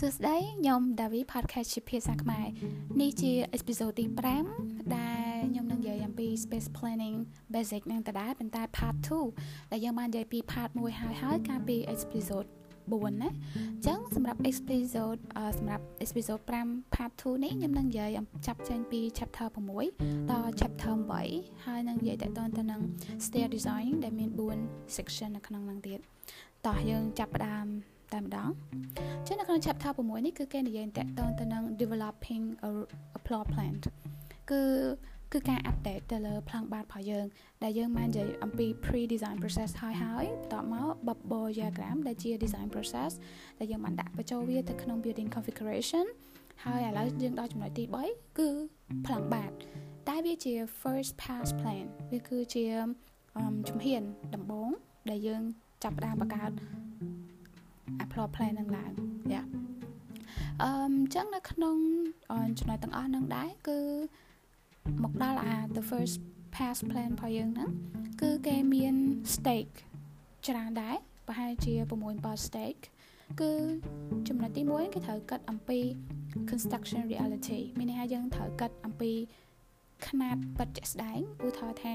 សួស្តីខ្ញុំ Davi Podcast ជាភាសាខ្មែរនេះជា episode ទី5ដែលខ្ញុំនឹងនិយាយអំពី space planning basic នឹងដដែលប៉ុន្តែ part 2ដែលយើងបាននិយាយពី part 1ហើយហើយកាលពី episode 4ណាអញ្ចឹងសម្រាប់ episode សម្រាប់ episode 5 part 2នេះខ្ញុំនឹងនិយាយចាប់ចេញពី chapter 6ដល់ chapter 8ហើយនឹងនិយាយតទៅទៅនឹង stair design ដែលមាន4 section នៅក្នុងហ្នឹងទៀតតោះយើងចាប់ផ្ដើម តែម្ដងចឹងនៅក្នុង chapter 6នេះគឺគេនិយាយតាក់ទងទៅនឹង developing a, a floor plan គឺគឺការ update ទៅលើ plan បាតរបស់យើង ដែលយើងបាននិយាយអំពី pre design process ហើយហើយបន្ទាប់មក bubble diagram ដែលជា design process ដែលយើងបានដាក់បញ្ចូលវាទៅក្នុង building configuration ហើយឥឡូវយើងដល់ចំណុចទី3គឺ plan បាតតែវាជា first pass plan វាគឺជាជំហានដំបូងដែលយើងចាប់ផ្ដើមបង្កើត upload plan នឹងឡើងយ៉ាអឺអញ្ចឹងនៅក្នុងចំណុចទាំងអស់ហ្នឹងដែរគឺមកដល់អា the first pass plan របស់យើងហ្នឹងគឺគេមាន stake ច្រើនដែរប្រហែលជា6 stake គឺចំណុចទី1គេត្រូវកាត់អំពី construction reality មានន័យថាយើងត្រូវកាត់អំពីຂະຫນາດពិតជាក់ស្ដែងឧទាហរណ៍ថា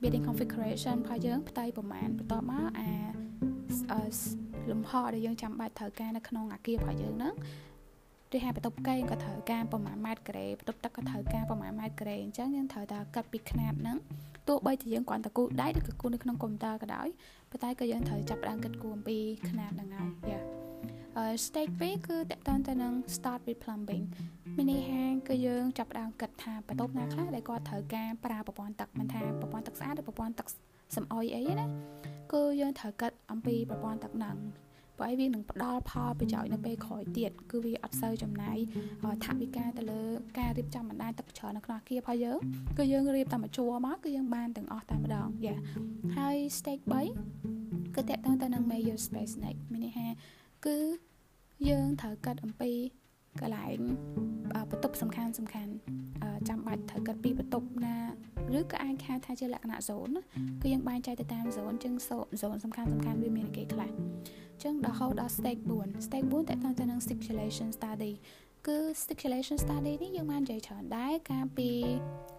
building configuration របស់យើងផ្ទៃប្រមាណបន្ទាប់មកអា លំហដែលយើងចាំបាច់ត្រូវការនៅក្នុងអាគាររបស់យើងហ្នឹងឬហៅបន្ទប់កេងក៏ត្រូវការប្រមាណម៉ែត្រការ៉េបន្ទប់ទឹកក៏ត្រូវការប្រមាណម៉ែត្រការ៉េអញ្ចឹងយើងត្រូវតែកាត់ពីຂະຫນាតហ្នឹងទោះបីជាយើងគ្រាន់តែគូដៃឬក៏គូនៅក្នុងកុំព្យូទ័រក៏ដោយប៉ុន្តែក៏យើងត្រូវចាប់ផ្ដើមគិតគូរអំពីຂະຫນាតហ្នឹងហើយយ៉ាអឺ stage 2គឺតកតងទៅនឹង start with plumbing មានន័យថាគឺយើងចាប់ផ្ដើមគិតថាបន្ទប់ណាខ្លះដែលគាត់ត្រូវការប្រើប្រព័ន្ធទឹកមិនថាប្រព័ន្ធទឹកស្អាតឬប្រព័ន្ធទឹកសំអុយអីណា គឺយើងត្រូវគិតអំពីប្រព័ន្ធទឹកហ្នឹងព្រោះឯវានឹងផ្ដល់ផលប្រយោជន៍នៅពេលក្រោយទៀតគឺវាអត់សូវចំណាយថវិកាទៅលើការរៀបចំបណ្ដាញទឹកច្រើននៅក្នុងអាគាររបស់យើងគឺយើងរៀបតែមួយជួរមកគឺយើងបានទាំងអស់តែម្ដងយ៉ាហើយ stage 3គឺតកតងទៅនឹង major space next មានន័យថាគឺយើងត្រូវកាត់អំពី កន្លែងបន្ទប់សំខាន់សំខាន់ចាំបាច់ត្រូវកាត់ពីបន្ទប់ណាឬក៏អាចហៅថាជាលក្ខណៈ zone គឺយើងបែងចែកទៅតាម zone ចឹង zone សំខាន់សំខាន់វាមានគេខ្លះចឹងរហូតដល់ stage 4 stage 4តើតើទៅនឹង stipulation study គឺ stipulation study នេះយើងបាននិយាយច្រើនដែរកាលពី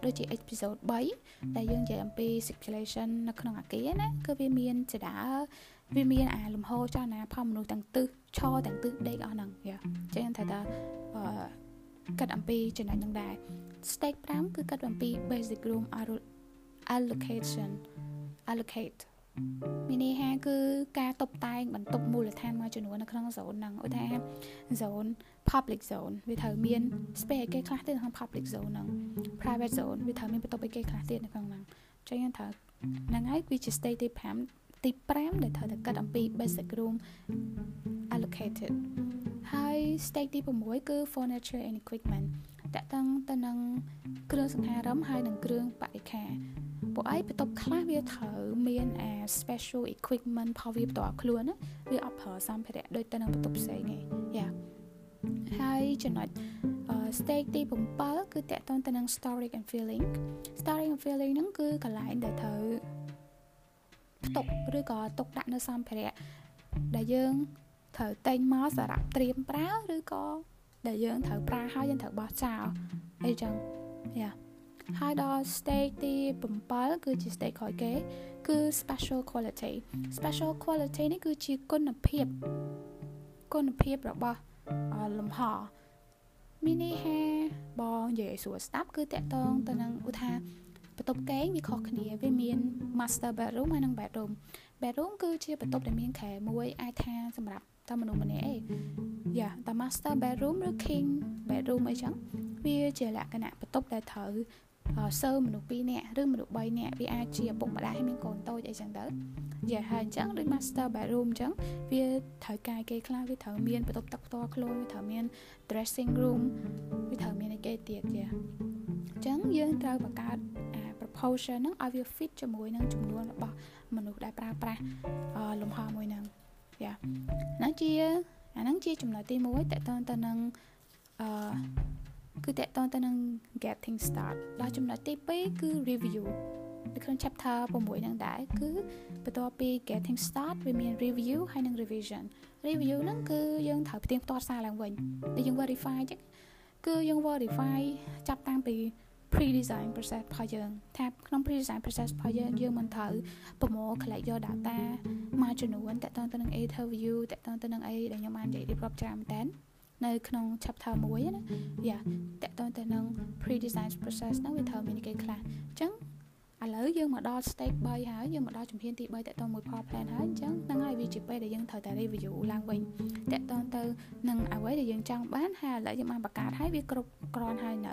ដូចជា episode 3ដែលយើងនិយាយអំពី stipulation នៅក្នុងអាគារណាគឺវាមានចដា វាមានអាលំហចលនាផលមនុស្សទាំងទិសឈរទាំងទិសដេកអស់ហ្នឹងយ៉ាចឹងថាតើអឺកាត់អំពីចំណុចហ្នឹងដែរ stage 5គឺកាត់អំពី basic room allocation allocate មានន័យថាគឺការតុបតែងបន្ទប់មូលដ្ឋានមួយចំនួននៅក្នុង zone ហ្នឹងឧទាហរណ៍ zone public zone វាត្រូវមាន space ឲ្យគេខ្លះទៀតនៅក្នុង public zone ហ្នឹង private zone វាត្រូវមានបន្ទប់ឲ្យគេខ្លះទៀតនៅក្នុងហ្នឹងចឹងយើងត្រូវហ្នឹងហើយវាជា state ទី5 ទី5ដែលត្រូវតែកាត់អំពី basic room allocated ហើយ stage ទី6គឺ furniture and equipment តកតឹងទៅនឹងគ្រឿងសង្ហារឹមហើយនិងគ្រឿងបរិក្ខារពួកឯងបន្ទប់ខ្លះវាត្រូវមានអា special equipment ផលវាផ្ទាល់ខ្លួនណាវាអត់ប្រើសម្ភារៈដូចទៅនឹងបន្ទប់ផ្សេងទេយ៉ាហើយចំណុច stage ទី7គឺតកតងទៅនឹង storage and filling storage and filling ហ្នឹងគឺកន្លែងដែលត្រូវ ផ្ទុកឬក៏ទុកដាក់នៅសម្ភារៈដែលយើងត្រូវតែងមកសម្រាប់ត្រៀមប្រើឬក៏ដែលយើងត្រូវប្រើហើយយើងត្រូវបោះចោលអីចឹងយ៉ាហើយដល់ stage ទី7គឺជា stage ក្រោយគេ គឺ special quality special quality នេះគឺជាគុណភាពគុណភាពរបស់លំហមីនីហាបងនិយាយស្រួលស្ដាប់គឺតកតងទៅនឹងឧទាហរណ៍ បន្ទប់កេងវាខុសគ្នាវាមាន master bedroom ហើយនិង bedroom bedroom គឺជាបន្ទប់ដែលមានខែមួយអាចថាសម្រាប់តែមនុស្សម្នាក់ឯងយ៉ាតែ master bedroom ឬ king bedroom អីចឹងវាជាលក្ខណៈបន្ទប់ដែលត្រូវសើមនុស្ស2នាក់ឬមនុស្ស3នាក់វាអាចជាឪពុកម្ដាយមានកូនតូចអីចឹងទៅយ៉ាហើយអញ្ចឹងដូច master bedroom អញ្ចឹងវាត្រូវការគេខ្លះវាត្រូវមានបន្ទប់ទឹកផ្ទាល់ខ្លួនវាត្រូវមាន dressing room វាត្រូវមានអីគេទៀតយ៉ាអញ្ចឹងយើងត្រូវបង្កើត អា proportion ហ្នឹងឲ្យវា fit ជាមួយនឹងចំនួនរបស់មនុស្សដែលប្រើប្រាស់លំហមួយហ្នឹងយ៉ាហ្នឹងជាអាហ្នឹងជាចំណុចទី1តកតទៅនឹងអឺគឺតកតទៅនឹង getting start ដល់ចំណុចទី2គឺ review នៅក្នុង chapter 6ហ្នឹងដែរគឺបន្ទាប់ពី getting start វាមាន review ហើយនិង revision review ហ្នឹងគឺយើងត្រូវផ្ទៀងផ្ទាត់សារឡើងវិញដូចយើង verify អញ្ចឹងគឺយើង verify ចាប់តាំងពី pre design process របស់យើងថាក្នុង pre design process របស់យើងយើងមិនត្រូវប្រមូល collect យក data មួយចំនួនតកតងទៅនឹង interview តកតងទៅនឹងអីដែលខ្ញុំបាននិយាយរៀបរាប់ច្រើនមែនតើនៅក្នុង chapter 1ណាយ៉ាតកតងទៅនឹង pre design process ហ្នឹងវាត្រូវមានគេខ្លះអញ្ចឹងឥឡូវយើងមកដល់ stage 3ហើយយើងមកដល់ជំហានទី3តកតងមួយ power plan ហើយអញ្ចឹងហ្នឹងហើយវាជាពេលដែលយើងត្រូវតែ review ឡើងវិញតកតងទៅនឹងអ្វីដែលយើងចង់បានហើយឥឡូវយើងបានបង្កើតហើយវាគ្រប់គ្រាន់ហើយនៅ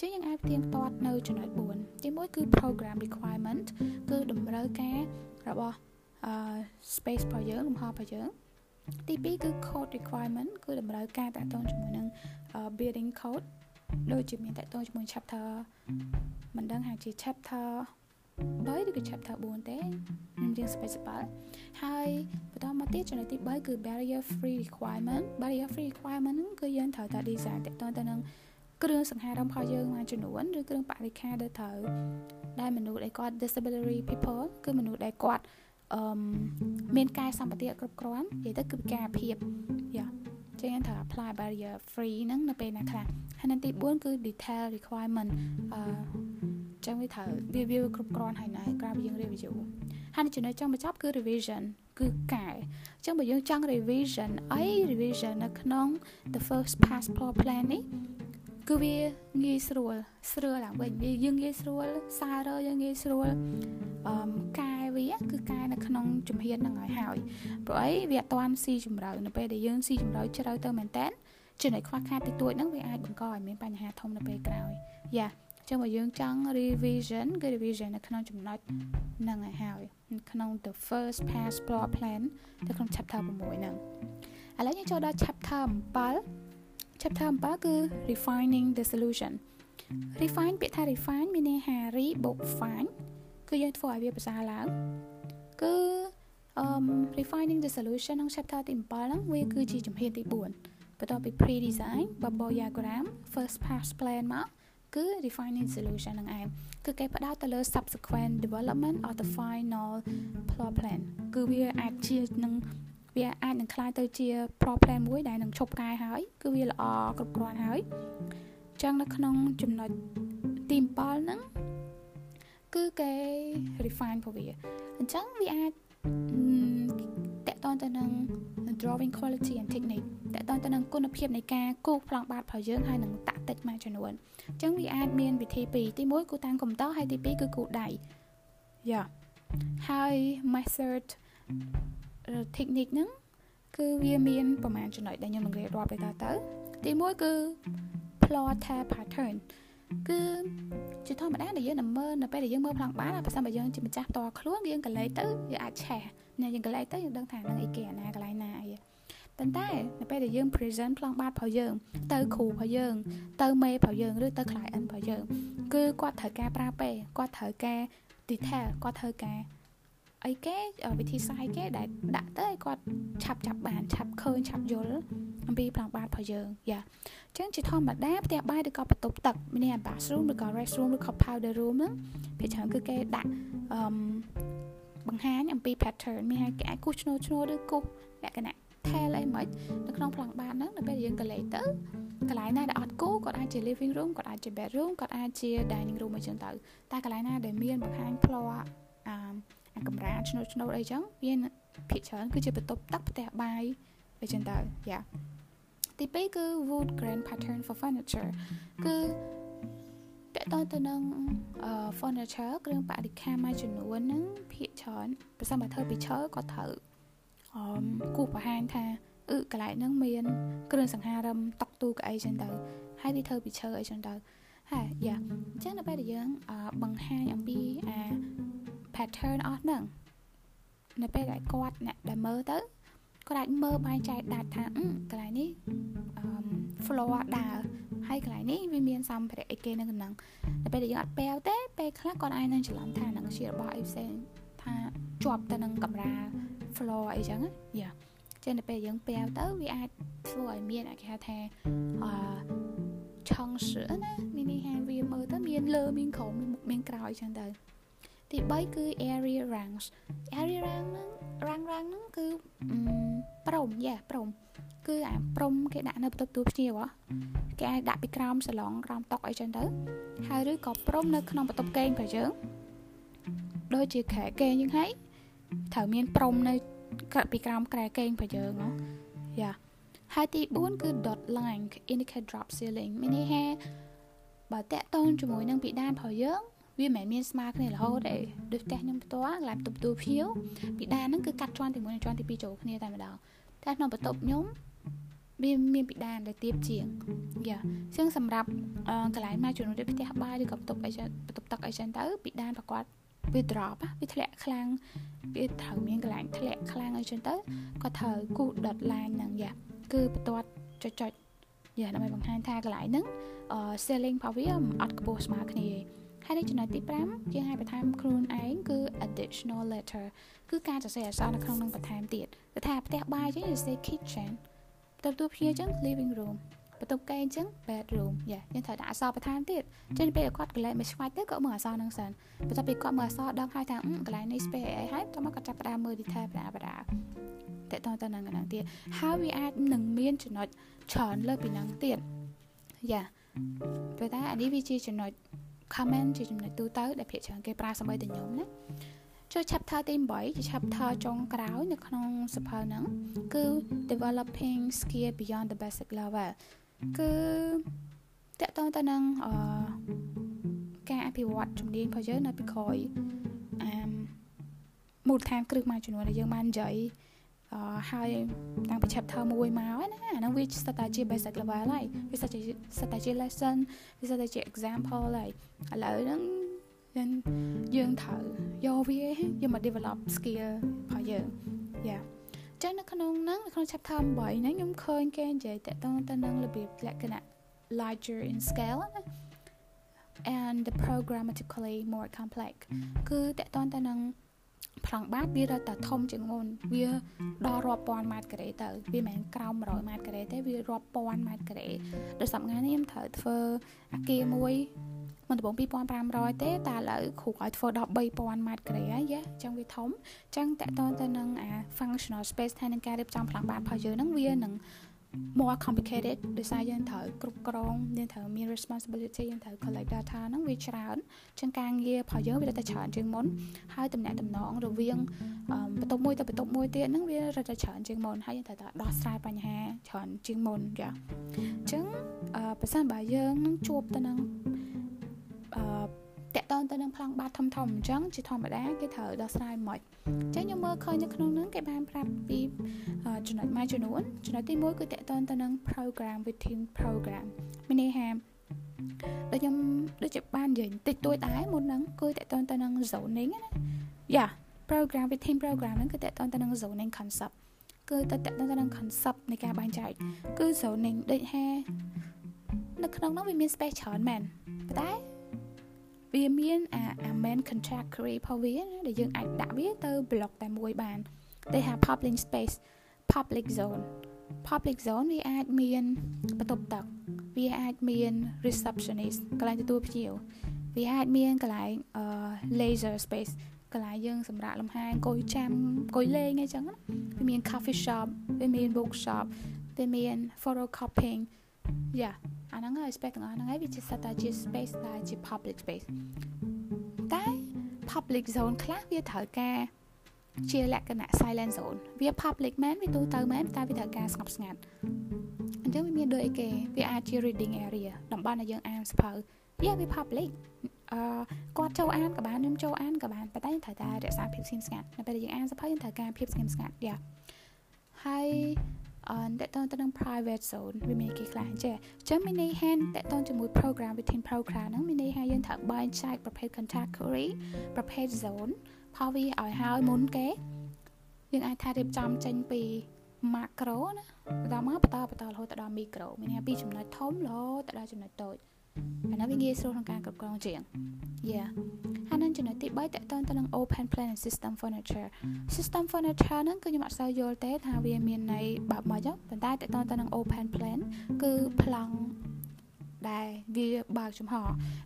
ចឹងយើងអាចផ្ទៀងផ្ទាត់នៅចំណុច4ទី1គឺ program requirement គឺតម្រូវការរបស់ space របស់យើងលំហរបស់យើងទី2គឺ code requirement គឺតម្រូវការតាក់ទងជាមួយនឹង building code ដូចជាមានតាក់ទងជាមួយ chapter មិនដឹងថាជា chapter 3ឬក៏ chapter 4ទេខ្ញុំរៀន specify ហើយបន្តមកទៀតចំណុចទី3គឺ barrier free requirement barrier free requirement គឺយើងត្រូវតែ design តាក់ទងទៅនឹង គ្រឿងសង្ហារឹមរបស់យើងមួយចំនួនឬគ្រឿងបរិក្ខារដែលត្រូវដែលមនុស្សដែលគាត់ disability people គឺមនុស្សដែលគាត់អឺមានកាយសម្បត្តិគ្រប់គ្រាន់និយាយទៅគឺពិការភាពយ៉ាចឹងត្រូវ apply barrier free ហ្នឹងនៅពេលណាខ្លះហើយនៅទី4គឺ detail requirement អឺចឹងវាត្រូវវាវាគ្រប់គ្រាន់ហើយណាក្រៅពីយើង review ហើយចំណុចចុងបញ្ចប់គឺ revision គឺកែអញ្ចឹងបើយើងចង់ revision អី revision នៅក្នុង the first pass floor plan នេះ គឺវាងាយស្រួលស្រួលឡើងវិញវាយើងងាយស្រួលសារយើងងាយស្រួលអឺកែវាគឺកែនៅក្នុងជំហានហ្នឹងហើយហើយព្រោះអីវាអត់តាន់ស៊ីជម្រៅនៅពេលដែលយើងស៊ីជម្រៅជ្រៅទៅមែនតើចំណុចខ្វះខាតតិចតួចហ្នឹងវាអាចបង្កឲ្យមានបញ្ហាធំនៅពេលក្រោយយ៉ាចឹងបើយើងចង់ revision គឺ revision នៅក្នុងចំណុចហ្នឹងហើយហើយក្នុង the first pass floor plan នៅក្នុង chapter 6ហ្នឹងឥឡូវយើងចូលដល់ chapter 7 chapter 7គឺ refining the solution refine ពាក្យថា refine មានន័យថា re បូក fine គឺយើងធ្វើឲ្យវាប្រសើរឡើងគឺអឺ refining the solution ក្នុង chapter ទី7ហ្នឹងវាគឺជាជំហានទី4បន្ទាប់ពី pre design bubble diagram first pass plan មកគឺ refining solution ហ្នឹងឯងគឺគេផ្ដោតទៅលើ subsequent development of the final floor plan គឺវាអាចជានឹង វាអាចនឹងคล้ายទៅជា problem មួយដែលនឹងឈប់កែហើយគឺវាល្អគ្រប់គ្រាន់ហើយអញ្ចឹងនៅក្នុងចំណុចទី7ហ្នឹងគឺគេ refine ពួកវាអញ្ចឹងវាអាចតកតងទៅនឹង drawing quality and technique តកតងទៅនឹងគុណភាពនៃការគូសប្លង់បាតរបស់យើងហើយនឹងតាក់ទិចមួយចំនួនអញ្ចឹងវាអាចមានវិធីពីរទី1គូតាំងកុំព្យូទ័រហើយទី2គឺគូដៃយ៉ាហើយ method technique ហ្នឹងគឺវាមានប្រហែលចំណុចដែលខ្ញុំនឹងរៀបរាប់ទៅតទៅទី1គឺ plot tab pattern គឺជាធម្មតាដែលយើងនឹងមើលនៅពេលដែលយើងមើលប្លង់បានបើសិនបើយើងជាម្ចាស់ផ្ទាល់ខ្លួនយើងកលេចទៅយើងអាចឆេះអ្នកយើងកលេចទៅយើងដឹងថានឹងអីគេអាណាកន្លែងណាអីប៉ុន្តែនៅពេលដែលយើង present ប្លង់បាតរបស់យើង ទៅគ្រូរបស់យើង ទៅមេរបស់យើងឬទៅ client របស់យើង គឺគាត់ត្រូវការប្រើពេលគាត់ត្រូវការ detail គាត់ត្រូវការ អីគេវិធីសាស្ត្រគេដែលដាក់ទៅឲ្យគាត់ឆាប់ចាប់បានឆាប់ឃើញឆាប់យល់អំពីប្លង់បាតរបស់យើងយ៉ាអញ្ចឹងជាធម្មតាផ្ទះបាយឬក៏បន្ទប់ទឹកមាន bathroom ឬក៏ restroom ឬក៏ powder room ហ្នឹងភាគច្រើនគឺគេដាក់អឺបង្ហាញអំពី pattern មានឲ្យគេអាចគូសឈ្នួលឈ្នួលឬគូសលក្ខណៈ tail អីមិននៅក្នុងប្លង់បាតហ្នឹងនៅពេលយើងកលេសទៅកន្លែងណាដែលអត់គូគាត់អាចជា living room គាត់អាចជា bedroom គាត់អាចជា dining room អីចឹងទៅតែកន្លែងណាដែលមានបង្ហាញផ្ល័អឺអា កម្រាលឆ្នូតឆ្នូតអីចឹងវាភាគច្រើនគឺជាបន្ទប់ទឹកផ្ទះបាយអីចឹងទៅយ៉ាទី2គឺ wood grain pattern for furniture គឺតកតទៅនឹង furniture គ្រឿងបរិក្ខារមួយចំនួនហ្នឹងភាគច្រើនប្រសិនបើធ្វើពីឈើក៏ត្រូវអមគូបង្ហាញថាអឺកន្លែងហ្នឹងមាន គ្រឿងសង្ហារឹមតុកទូកអីចឹងទៅហើយវាធ្វើពីឈើអីចឹងទៅហើយយ៉ាអញ្ចឹងនៅពេលដែលយើងបង្ហាញអំពីអា pattern អស់ហ្នឹងនៅពេលដែលគាត់អ្នកដែលមើលទៅគាត់អាចមើលបែងចែកដាច់ថាកន្លែងនេះអឺ floor ដើរហើយកន្លែងនេះវាមានសម្ភារៈអីគេនៅក្នុងនៅពេលដែលយើងអត់ពាវទេពេលខ្លះគាត់អាចនឹងច្រឡំថានឹងជារបស់អីផ្សេងថាជាប់ទៅនឹងកម្រាល floor អីចឹងយ៉ាចឹងនៅពេលយើងពាវទៅវាអាចធ្វើឲ្យមានគេហៅថាអឺឆងស្រណាមានន័យថាវាមើលទៅមានលើមានក្រោមមានមុខមានក្រោយចឹងទៅ ទីទី3គឺ area ranks area rank ហ្នឹង rank rank ហ្នឹងគឺព្រំយ៉ាព្រំគឺអាព្រំគេដាក់នៅបន្ទប់ទួលភ្ញៀវហ៎គេអាចដាក់ពីក្រោមសាឡុងក្រោមតុអីចឹងទៅហើយឬក៏ព្រំនៅក្នុងបន្ទប់គេងរបស់យើងដូចជាខែគេងយើងហើយត្រូវមានព្រំនៅពីក្រោមក្រែគេងរបស់យើងហ៎យ៉ាហើយទី4គឺ dot line indicate drop ceiling មានន័យថាបើតាក់ទងជាមួយនឹងពីដានរបស់យើង វាមិនមែនមានស្មើគ្នារហូតទេដូចផ្ទះខ្ញុំផ្ទាល់កន្លែងបន្ទប់ទូភៀវពីដានហ្នឹងគឺកាត់ជាន់ទី1និងជាន់ទី2ចូលគ្នាតែម្ដងតែក្នុងបន្ទប់ខ្ញុំវាមានពីដានដែលទៀបជាងយ៉ាជាងសម្រាប់កន្លែងមកជំនួសដូចផ្ទះបាយឬក៏បន្ទប់អីចឹងបន្ទប់ទឹកអីចឹងទៅពីដានប្រកបវា drop វាធ្លាក់ខ្លាំងវាត្រូវមានកន្លែងធ្លាក់ខ្លាំងអីចឹងទៅក៏ត្រូវគូដុតឡាញហ្នឹងយ៉ាគឺបន្ទាត់ចុចចុចយ៉ាដើម្បីបង្ហាញថាកន្លែងហ្នឹង selling របស់វាអត់ខ្ពស់ស្មើគ្នាទេ ហើយចំណុចទី5យើងឲ្យបន្ថែមខ្លួនឯងគឺ additional letter គឺការសរសេរអក្សរនៅក្នុងនឹងបន្ថែមទៀតគឺថាផ្ទះបាយចឹងយើងសរសេរ kitchen បន្ទប់ទូភ្ញៀវចឹង living room បន្ទប់កេងចឹង bedroom យ៉ាយើងត្រូវដាក់អក្សរបន្ថែមទៀតចឹងពេលគាត់កលែងមកឆ្វាច់ទៅគាត់មើលអក្សរហ្នឹងសិនបន្ទាប់ពីគាត់មើលអក្សរដឹងហើយថាកន្លែងនេះ space អីហើយតោះមកគាត់ចាប់ផ្ដើមមើល detail បណ្ដាបណ្ដាតើតើទៅនឹងហ្នឹងទៀតហើយវាអាចនឹងមានចំណុចច្រើនលើពីហ្នឹងទៀតយ៉ាប៉ុន្តែអានេះវាជាចំណុច comment ជាចំណុចទូទៅដែលភាគច្រើនគេប្រើសម្បីតែខ្ញុំណាចូល chapter ទី8ជា chapter ចុងក្រោយនៅក្នុងសភៅហ្នឹងគឺ developing skill beyond the basic level គឺតកតងទៅនឹងអឺការអភិវឌ្ឍជំនាញរបស់យើងនៅពីក្រោយអឺមូលដ្ឋានគ្រឹះមួយចំនួនដែលយើងបាននិយាយអឺ ហើយតាំងពី chapter 1មកណាអាហ្នឹងវាស្ទើរតែជា basic level ហើយវាស្ទើរជាស្ទើរតែជា lesson វាស្ទើរតែជា example ហើយឥឡូវហ្នឹងយើងយើងត្រូវយកវាយកមក develop skill របស់យើងយ៉ាចឹងនៅក្នុងហ្នឹងនៅក្នុង chapter 8ហ្នឹងខ្ញុំឃើញគេនិយាយតកតងទៅនឹងរបៀបលក្ខណៈ larger in scale ណា and programmatically more complex គឺតកតងទៅនឹង ប្លង់បាតវារត់តែធំជាងមុនវាដល់រាប់ពាន់ម៉ែត្រការ៉េទៅវាមិនមែនក្រោម100ម៉ែត្រការ៉េទេវារាប់ពាន់ម៉ែត្រការ៉េដល់សម្ងាត់នេះខ្ញុំត្រូវធ្វើអាគារមួយមិនដំបង2500ទេតែឥឡូវគ្រូឲ្យធ្វើដល់3000ម៉ែត្រការ៉េហើយយ៉ាអញ្ចឹងវាធំអញ្ចឹងតកតទៅនឹងអា functional space ថានឹងការរៀបចំប្លង់បាតរបស់យើងហ្នឹងវានឹង more complicated ដោយសារយើងត្រូវគ្រប់គ្រងយើងត្រូវមាន responsibility យើងត្រូវ collect data ហ្នឹងវាច្រើនជាងការងាររបស់យើងវារត់តែច្រើនជាងមុនហើយតំណែងតំណងរវាងបន្ទប់មួយទៅបន្ទប់មួយទៀតហ្នឹងវារត់តែច្រើនជាងមុនហើយយើងត្រូវតែដោះស្រាយបញ្ហាច្រើនជាងមុនចាអញ្ចឹងបើសិនបើយើងនឹងជួបទៅនឹងអឺ តកតងទៅនឹងប្លង់បាតធំធំអញ្ចឹងជាធម្មតាគេត្រូវដោះស្រាយមិនអញ្ចឹងខ្ញុំមើលឃើញនៅក្នុងហ្នឹងគេបានប្រាប់ពីចំណុចមួយចំនួនចំណុចទី1គឺតកតងទៅនឹង program within program មានន័យថាដូចខ្ញុំដូចជាបាននិយាយតិចតួចដែរមុនហ្នឹងគឺតកតងទៅនឹង zoning ណាយ៉ា program within program ហ្នឹងគឺតកតងទៅនឹង zoning concept គឺតកតងទៅនឹង concept នៃការបែងចែកគឺ zoning ដូចថានៅក្នុងនោះវាមាន space ច្រើនមែនប៉ុន្តែ វាមានអាអា main category របស់វាដែលយើងអាចដាក់វាទៅ block តែមួយបានគេហៅ public space public zone public zone វាអាចមានបន្ទប់ទឹកវាអាចមាន receptionist កន្លែងទទួលភ្ញៀវវាអាចមានកន្លែង laser space កន្លែងយើងសម្រាប់លំហែអង្គុយចាំអង្គុយលេងអីចឹងវាមាន coffee shop វាមាន book shop វាមាន photocopying យ៉ាអាហ្នឹងហើយ space ទាំងអស់ហ្នឹងហើយវាជាសត្វតែជា space ដែលជា public space តែ public zone ខ្លះវាត្រូវការជាលក្ខណៈ silent zone វា public មែនវាទូទៅមែនតែវាត្រូវការស្ងប់ស្ងាត់អញ្ចឹងវាមានដូចអីគេវាអាចជា reading area តំបន់ដែលយើងអានសភៅវាវា public អឺគាត់ចូលអានក៏បានខ្ញុំចូលអានក៏បានប៉ុន្តែត្រូវតែរក្សាភាពស្ងៀមស្ងាត់នៅពេលដែលយើងអានសភៅយើងត្រូវការភាពស្ងៀមស្ងាត់យ៉ាហើយអឺ តកតងទៅនឹង private zone វាមានគេខ្លះអញ្ចឹងអញ្ចឹងមានន័យថាតកតងជាមួយ program within program ហ្នឹងមានន័យថាយើងត្រូវបែងចែកប្រភេទ category ប្រភេទ zone ផលវាឲ្យហើយមុនគេយើងអាចថារៀបចំចេញពី macro ណាបន្តមកបន្តបន្តរហូតដល់ micro មានថាពីចំណុចធំរហូតដល់ចំណុចតូច អានោះវាងាយស្រួលក្នុងការគ្រប់គ្រងជាង Yeah ហើយនឹងចំណុចទី3តកតងទៅនឹង open plan and system furniture system furniture ហ្នឹងគឺខ្ញុំអត់សូវយល់ទេថាវាមានន័យបែបម៉េចប៉ុន្តែតកតងទៅនឹង open plan គឺប្លង់ ដែលវាបើកចំហ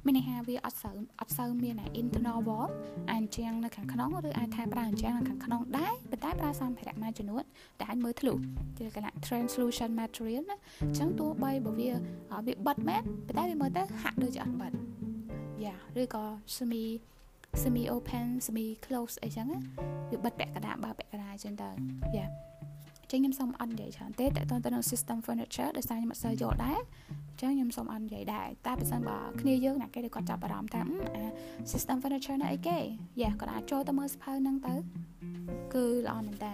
មានន័យថាវាអត់សូវអត់សូវមាន internal wall អញ្ចឹងនៅខាងក្នុងឬអាចថាប្រើអញ្ចឹងនៅខាងក្នុងដែរប៉ុន្តែប្រើសម្ភារៈមួយចំនួនដែលអាចមើលធ្លុះជាលក្ខណៈ translucent material ណាអញ្ចឹងទោះបីបើវាវាបិទមែនប៉ុន្តែវាមើលទៅហាក់ដូចជាអត់បិទយ៉ាឬក៏ semi semi open semi close អីចឹងវាបិទពាក់កណ្ដាលបើពាក់កណ្ដាលអញ្ចឹងទៅយ៉ា ចឹងខ្ញុំសូមអត់និយាយច្រើនទេតើតើទៅនឹង system furniture ដោយសារខ្ញុំអត់សូវយល់ដែរចឹងខ្ញុំសូមអត់និយាយដែរតែបើសិនបើគ្នាយើងណាគេគាត់ចាប់អារម្មណ៍ថាអា system furniture នៅអីគេយ៉ាគាត់អាចចូលទៅមើលសភៅហ្នឹងទៅគឺល្អមែនតើ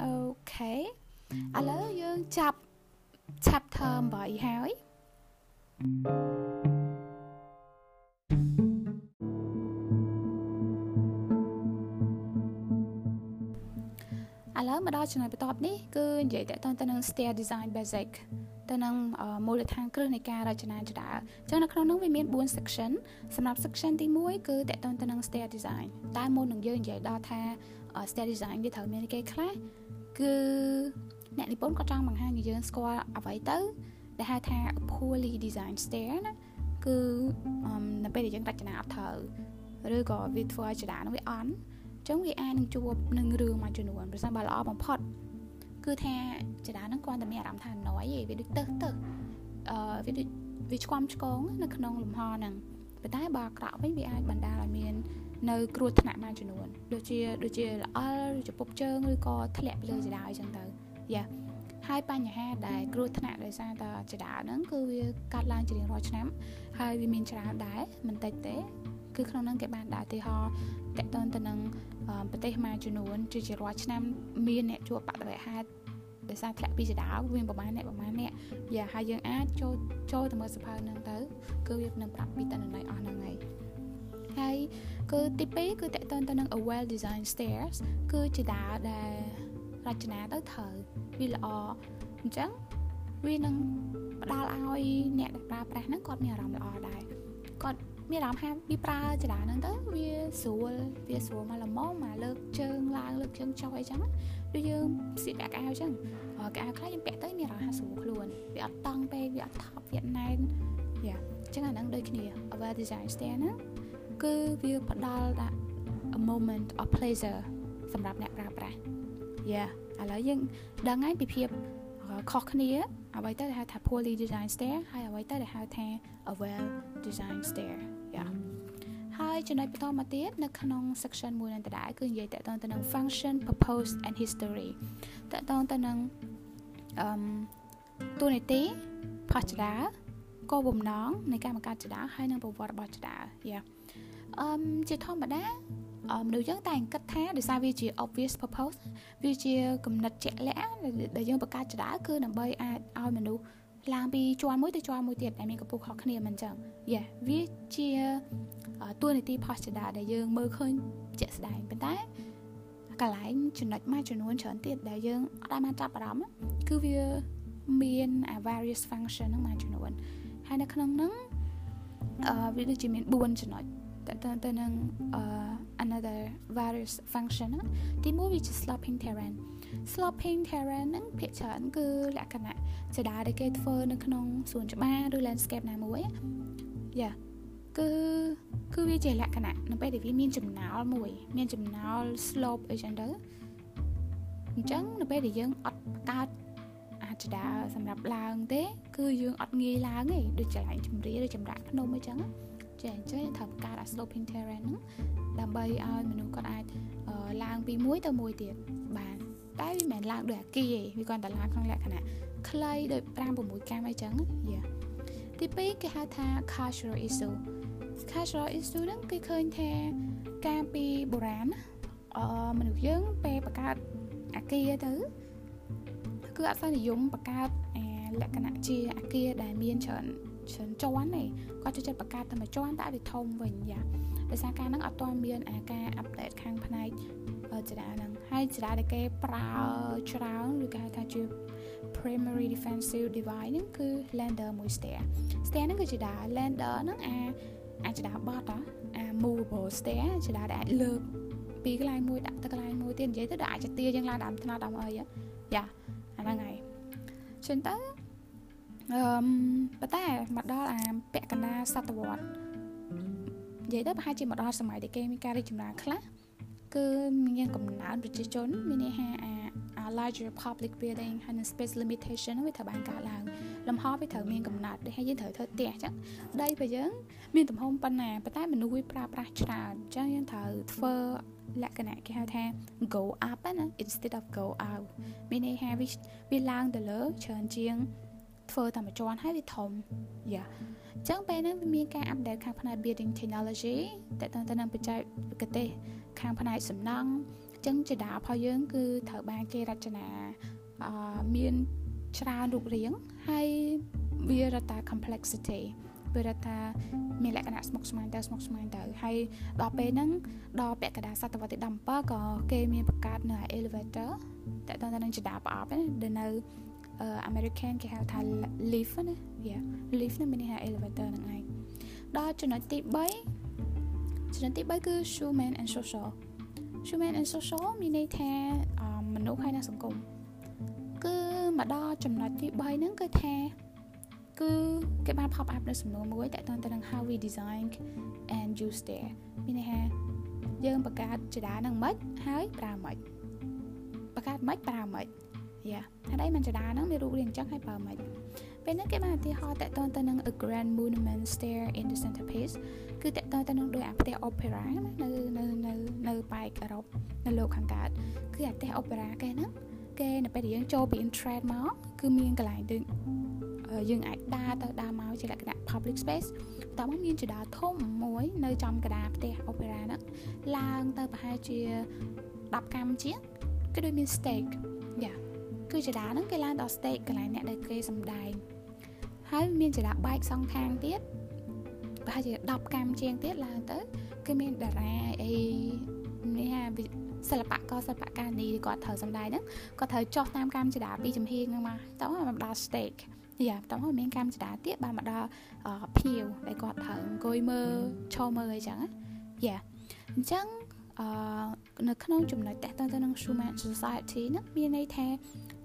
អូខេឥឡូវយើងចាប់ chapter 8ហើយ thank you ឥឡូវមកដល់ចំណុចបន្ទាប់នេះគឺនិយាយតទៅទៅនឹង stair design basic ទៅនឹងមូលដ្ឋានគ្រឹះនៃការរចនាចរាអញ្ចឹងនៅក្នុងនោះវាមាន4 section សម្រាប់ section ទី1គឺតទៅទៅនឹង stair design តែមុននឹងយើងនិយាយដល់ថា stair design វាត្រូវមានគេខ្លះគឺអ្នកនិពន្ធគាត់ចង់បង្ហាញឲ្យយើងស្គាល់អ្វីទៅដែលហៅថា poorly designed stair ណាគឺនៅពេលដែលយើងរចនាអត់ត្រូវឬក៏វាធ្វើឲ្យចរានោះវាអន់ ចឹងវាអាចនឹងជួបនឹងរឿងមួយចំនួនប្រសិនបើល្អបំផុតគឺថាចរាហ្នឹងគាត់តែមានអារម្មណ៍ថាណយឯងវាដូចទៅទៅអឺវាដូចវាឆ្កំឆ្កងនៅក្នុងលំហហ្នឹងប៉ុន្តែបើអាក្រក់វិញវាអាចបណ្ដាលឲ្យមាននៅគ្រោះថ្នាក់មួយចំនួនដូចជាដូចជាល្អិលឬជពុកជើងឬក៏ធ្លាក់លើចរាអញ្ចឹងទៅយ៉ាហើយបញ្ហាដែលគ្រោះថ្នាក់ដោយសារតែចរាហ្នឹងគឺវាកាត់ឡើងជារៀងរាល់ឆ្នាំហើយវាមានច្រើនដែរមិនតិចទេ គឺក្នុងហ្នឹងគេបានដាក់ឧទាហរណ៍តកតនទៅនឹងប្រទេសមួយចំនួនជាជារាល់ឆ្នាំមានអ្នកជួបបដិវហេតុដោយសារធ្លាក់ពីចដាវាប្រហែលអ្នកប្រហែលអ្នកយ៉ាហើយយើងអាចចូលចូលទៅមើលសភៅហ្នឹងទៅគឺវានឹងប្រាប់ពីតនន័យអស់ហ្នឹងហើយហើយគឺទី2គឺតកតនទៅនឹង a well designed stairs គឺជាដាដែលរចនាទៅត្រូវវាល្អអញ្ចឹងវានឹងផ្ដល់ឲ្យអ្នកដែលប្រើប្រាស់ហ្នឹងគាត់មានអារម្មណ៍ល្អដែរគាត់ មានអារម្មណ៍ថាវាប្រើចរាហ្នឹងទៅវាស្រួលវាស្រួលមកល្មមមកលើកជើងឡើងលើកជើងចុះអីចឹងដូចយើងស្លៀកពាក់កៅអញ្ចឹងកៅខ្លះយើងពាក់ទៅមានអារម្មណ៍ថាស្រួលខ្លួនវាអត់តង់ពេកវាអត់ថប់វាណែនយ៉ាអញ្ចឹងអាហ្នឹងដូចគ្នា Our Design Stand ហ្នឹងគឺវាផ្ដល់ដាក់ a moment of pleasure សម្រាប់អ្នកប្រើប្រាស់យ៉ាឥឡូវយើងដឹងហើយពីភាពខុសគ្នាអ្វីទៅដែលហៅថា poorly designed stair ហើយអ្វីទៅដែលហៅថា a well designed stair យ៉ាហើយចំណុចបន្តមកទៀតនៅក្នុង section មួយនឹងដដែលគឺនិយាយតទៅទៅនឹង function purpose and history តទៅទៅនឹងអឺទូនីតិផាសចដាគោលបំណងនៃការបង្កើតចដាហើយនិងប្រវត្តិរបស់ចដាយ៉ាអឺជាធម្មតាមនុស្សយើងតែគិតថាដោយសារវាជា obvious purpose វាជាគំនិតជាក់លាក់ដែលយើងបង្កើតចដាគឺដើម្បីអាចឲ្យមនុស្ស ឡើងពីជាន់មួយទៅជាន់មួយទៀតដែលមានកម្ពស់ខុសគ្នាមិនអញ្ចឹងយ៉ាវាជាតួនាទី posture ដែលយើងមើលឃើញជាក់ស្ដែងប៉ុន្តែកន្លែងចំណុចមួយចំនួនច្រើនទៀតដែលយើងអត់បានចាប់អារម្មណ៍គឺវាមាន various function ហ្នឹងមួយចំនួនហើយនៅក្នុងហ្នឹងអឺវាដូចជាមាន4ចំណុចតើទៅនឹង another various function ទីមួយវាជា sloping terrain sloping terrain ហ្នឹងភាគច្រើនគឺលក្ខណៈសេដាដែលគេធ្វើនៅក្នុងសួនច្បារឬ landscape ណាមួយយ៉ាគឺគឺវាជាលក្ខណៈនៅពេលដែលវាមានចំណោលមួយ មានចំណោល slope អីចឹងទៅអញ្ចឹងនៅពេលដែលយើងអត់បង្កើតអាចដាសម្រាប់ឡើងទេ គឺយើងអត់ងាយឡើងទេដូចចលែងជំរាឬចម្រាក់ភ្នំអីចឹងចាអញ្ចឹងត្រូវបង្កើតអា sloping terrain ហ្នឹងដើម្បីឲ្យមនុស្សគាត់អាចឡើងពីមួយទៅមួយទៀតបាន តែវាមិនមែនឡើងដូចអាគីទេវាគ្រាន់តែឡើងក្នុងលក្ខណៈខ្លីដូច5 6កាំអីចឹងយ៉ាទី2គេហៅថា cultural issue cultural issue ហ្នឹងគេឃើញថាកាលពីបុរាណអឺមនុស្សយើងពេលបង្កើតអាគារទៅគឺអត់សូវនិយមបង្កើតអាលក្ខណៈជាអាគារដែលមានច្រើនច្រើនជាន់ទេគាត់ចូលចិត្តបង្កើតតែមួយជាន់តែវាធំវិញយ៉ា ដោយសារការហ្នឹងអត់ទាន់មានអាការអាប់ដេតខាងផ្នែកចរាហ្នឹងហើយចរាដែលគេប្រើច្រើនឬគេហៅថាជា primary defensive device ហ្នឹងគឺ lander មួយ stair stair ហ្នឹងគឺជាដា lander ហ្នឹងអាអាចដាបត់អា movable stair ជាដាដែលអាចលើកពីកន្លែងមួយដាក់ទៅកន្លែងមួយទៀតនិយាយទៅដល់អាចទាយើងឡើងដើមថ្នល់ដើមអីយ៉ាអាហ្នឹងហើយចឹងទៅអឺប៉ុន្តែមកដល់អាពាក់កណ្ដាលសតវត្ស និយាយទៅប្រហែលជាមកដល់សម័យដែលគេមានការរីកចម្រើនខ្លះគឺមានកំណើនប្រជាជន មានន័យថាអា larger public building ហើយនឹង space limitation វាត្រូវបានកើតឡើងលំហវាត្រូវមានកំណត់ដូចហើយយើងត្រូវធ្វើផ្ទះអញ្ចឹងដីរបស់យើង មានទំហំប៉ុណ្ណាប៉ុន្តែមនុស្សវាប្រើប្រាស់ច្រើនអញ្ចឹងយើងត្រូវធ្វើលក្ខណៈគេហៅថា go up ណា instead of go out មានន័យថាវាវាឡើងទៅលើច្រើនជាង ធ្វើតាមមួយជាន់ហើយវាធំយ៉ាអញ្ចឹងពេលហ្នឹងវាមានការ update ខាងផ្នែក building technology តើតើទៅនឹងបច្ចេកទេសខាងផ្នែកសំណង់ចឹងចដារបស់យើងគឺត្រូវបានគេរចនាអឺមានច្រើនរូបរាងហើយវារត់តា complexity វារត់តាមានលក្ខណៈស្មុគស្មាញទៅស្មុគស្មាញទៅហើយដល់ពេលហ្នឹងដល់ពាក់កណ្ដាលសតវត្សទី17ក៏គេមានបង្កើតនៅ elevator តែតើនឹងចដាប្រអប់ណាដែលនៅ American គេហៅថា lift ណា yeah lift ហ្នឹងមានន័យថា elevator ហ្នឹងឯងដល់ចំណុចទី3ចំណុចទី3គឺ human and social human and social មានន័យថាមនុស្សហើយនិងសង្គមគឺមកដល់ចំណុចទី3ហ្នឹងគឺថាគឺគេបាន pop up នៅសំណួរមួយតើតើទៅនឹង how we design and use there មានន័យថាយើងបង្កើតចដានឹងមិនហើយប្រើមិនបង្កើតមិនប្រើមិន យ៉ាហើយមិនចដានឹងមានរូបរាងអញ្ចឹងហើយប្រើមិនពេលនេះគេបានឧទាហរណ៍តើតើទៅនឹង a grand monument stair in the centerpiece គឺតើតើទៅនឹងដោយអាផ្ទះ opera ណានៅនៅនៅនៅប៉ែកអឺរ៉ុបនៅលោកខាងកើតគឺអាផ្ទះ opera គេហ្នឹងគេនៅពេលដែលយើងចូលពី internet មកគឺមានកន្លែងដូចយើងអាចដើរទៅដើរមកជាលក្ខណៈ public space តោះមកមានចដាធំមួយនៅចំកណ្ដាលផ្ទះ opera ហ្នឹងឡើងទៅប្រហែលជា10កាំជាងគឺដូចមាន stake យ៉ា គឺចដាហ្នឹងគេឡើងដល់ stake កន្លែងអ្នកដែលគេសំដែងហើយមានចដាបែកសងខាងទៀតប្រហែលជា10កម្មជាងទៀតឡើងទៅគឺមានតារាអីនេះហាសិល្បករសិល្បករនេះគាត់ត្រូវសំដែងហ្នឹងគាត់ត្រូវចុះតាមកម្មចដាពីចំហៀងហ្នឹងមកតោះមកដល់ stake យ៉ាតោះមកមានកម្មចដាទៀតបានមកដល់ភៀវដែលគាត់ត្រូវអង្គុយមើលឈរមើលអីចឹងយ៉ាអញ្ចឹងអឺនៅក្នុងចំណុចតេតទៅនឹង human society ហ្នឹងមានន័យថា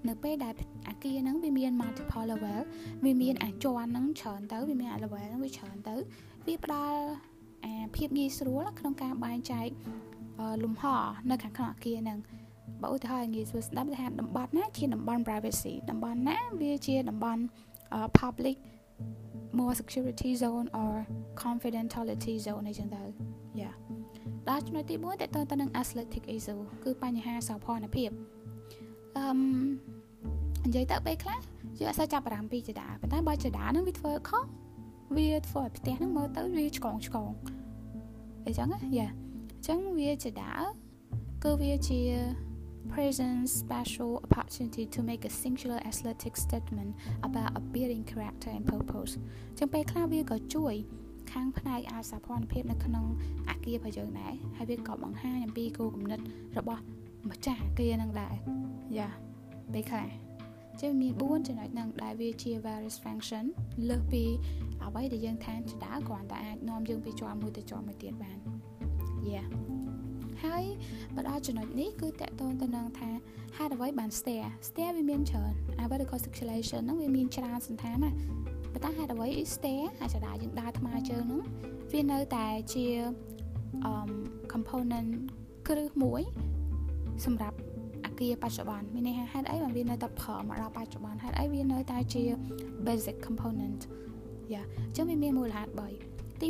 នៅពេលដែលអាគារហ្នឹងវាមាន multiple level វាមានអាចន់ហ្នឹងច្រើនទៅវាមានអា level ហ្នឹងវាច្រើនទៅវាផ្ដល់អាភាពងាយស្រួលក្នុងការបែងចែកលំហនៅខាងក្នុងអាគារហ្នឹងបើឧទាហរណ៍ងាយស្រួលស្ដាប់ថាតំបន់ណាជាតំបន់ privacy តំបន់ណាវាជាតំបន់ public more security zone or confidentiality zone អីចឹងទៅយ៉ាដល់ចំណុចទី4តើតើទៅនឹង aesthetic issue គឺបញ្ហាសោភ័ណភាពអឺ និយាយទៅពេលខ្លះយើងអត់សូវចាប់អារម្មណ៍ពីចដាប៉ុន្តែបើចដានឹងវាធ្វើខុសវាធ្វើឲ្យផ្ទះនឹងមើលទៅវាឆ្កងឆ្កងអញ្ចឹងយ៉ាអញ្ចឹងវាចដាគឺវាជា present special opportunity to make a singular aesthetic statement about a building character and purpose ចឹងពេលខ្លះវាក៏ជួយខាងផ្នែកអាសាភ័ណភាពនៅក្នុងអាគាររបស់យើងដែរហើយវាក៏បង្ហាញអំពីគោលគំនិតរបស់ម្ចាស់អាគារនឹងដែរយ៉ាពេលខ្លះ ជាមាន4ចំណុចហ្នឹងដែលវាជា various function លើសពីអ្វីដែលយើងថានចដាគ្រាន់តែអាចនាំយើងពីជាប់មួយទៅជាប់មួយទៀតបាន Yeah ហើយបើដល់ចំណុចនេះគឺតកតងទៅនឹងថាហេតុអ្វីបាន stair stair វាមានច្រើន vertical circulation ហ្នឹងវាមានច្រើនសន្តានណាប៉ុន្តែហេតុអ្វី stair អាចដាយើងដើរថ្មើរជើងហ្នឹងវានៅតែជា um component គ្រឹះមួយសម្រាប់អា គារបច្ចុប្បន្នមានន័យថាហេតុអីបានវានៅតែប្រើមកដល់បច្ចុប្បន្នហេតុអីវានៅតែជា basic component យ៉ាអញ្ចឹងវាមានមូលហេតុ3ទី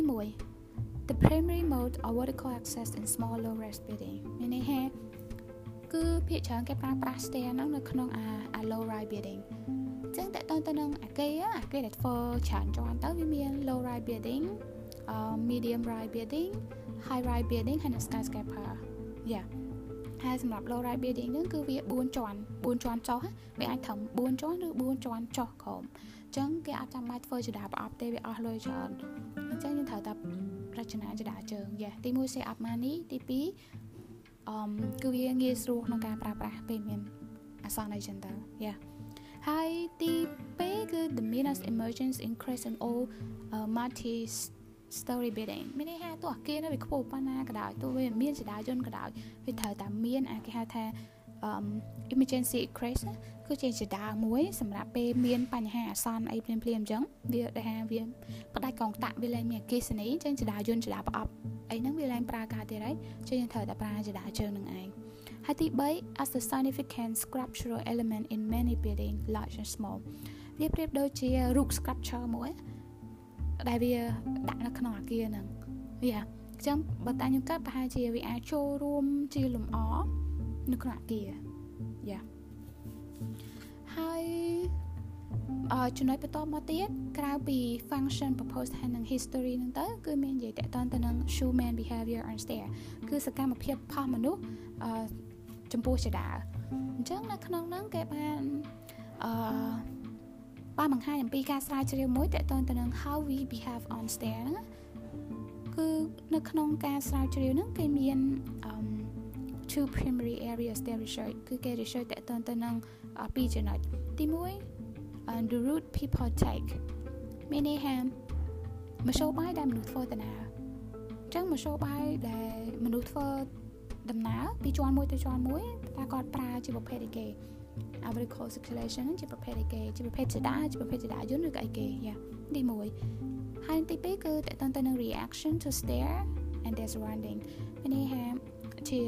1 the primary mode or vertical access in small low rise building មានន័យថាគឺភាគច្រើនគេប្រើប្រាស់ stair ហ្នឹងនៅក្នុងអា low rise building ចឹងតើតើទៅនឹងអាគារអាគារដែលធ្វើច្រើនជាន់ទៅវាមាន low rise building medium rise building high rise building ហើយនិង skyscraper យ៉ា ហើយសម្រាប់ low rise building ហ្នឹងគឺវា4ជាន់4ជាន់ចុះវាអាចត្រឹម4ជាន់ឬ4ជាន់ចុះក្រោមអញ្ចឹងគេអត់ចាំបាច់ធ្វើចដាប្រអប់ទេវាអស់លុយច្រើនអញ្ចឹងយើងត្រូវតែរចនាចដាជើងយ៉ាទី1 set up money ទី2អឺគឺវាងាយស្រួលក្នុងការប្រើប្រាស់ពេលមានអាសន្នអីចឹងទៅយ៉ាហើយទី2គឺ the meanest emergence increase in all uh, multi story building មានន័យថាទោះអាគារនៅវាខ្ពស់ប៉ុណ្ណាក៏ដោយទោះវាមានចដាយន្តក៏ដោយវាត្រូវតែមានអាគេហៅថា emergency egress គឺជាចដាមួយសម្រាប់ពេលមានបញ្ហាអាសន្នអីភ្លាមៗអញ្ចឹងវាដែលថាវាផ្ដាច់កងតាក់វាលែងមានអគិសនីអញ្ចឹងចដាយន្តចដាប្រអប់អីហ្នឹងវាលែងប្រើការទៀតហើយចឹងយើងត្រូវតែប្រើចដាជើងនឹងឯងហើយទី3 as a significant structural element in many building large and small វាប្រៀបដូចជារូប structure មួយ ដែលវាដាក់នៅក្នុងអាគារហ្នឹងវាអញ្ចឹងបើតាខ្ញុំកាត់ប្រហែលជាវាអាចចូលរួមជាលំអនៅក្នុងអាគារយ៉ាហើយអឺចំណុចបន្តមកទៀតក្រៅពី function purpose ហើយនិង history ហ្នឹងទៅគឺមាននិយាយតកតទៅនឹង human behavior and stare គឺសកម្មភាពផុសមនុស្សអឺចំពោះចដាអញ្ចឹងនៅក្នុងហ្នឹងគេបានអឺ បានបង្ហាញអំពីការស្រាវជ្រាវមួយតកតទៅនឹង how we behave on stare ហ្នឹងគឺនៅក្នុងការស្រាវជ្រាវហ្នឹងគេមាន um two primary areas they research គឺគេ research តកតទៅនឹងពីរចំណុចទី1 the route people take មានន័យថាមធ្យោបាយដែលមនុស្សធ្វើដំណើរអញ្ចឹងមធ្យោបាយដែលមនុស្សធ្វើដំណើរពីជាន់មួយទៅជាន់មួយតើគាត់ប្រើជាប្រភេទអីគេ vertical circulation ជាប្រភេទអីគេជាប្រភេទចដាជាប្រភេទចដាយន្តឬក៏អីគេយ៉ាទី1ហើយទី2គឺតកតទៅនឹង reaction to stare and their surrounding មានន័យថាជា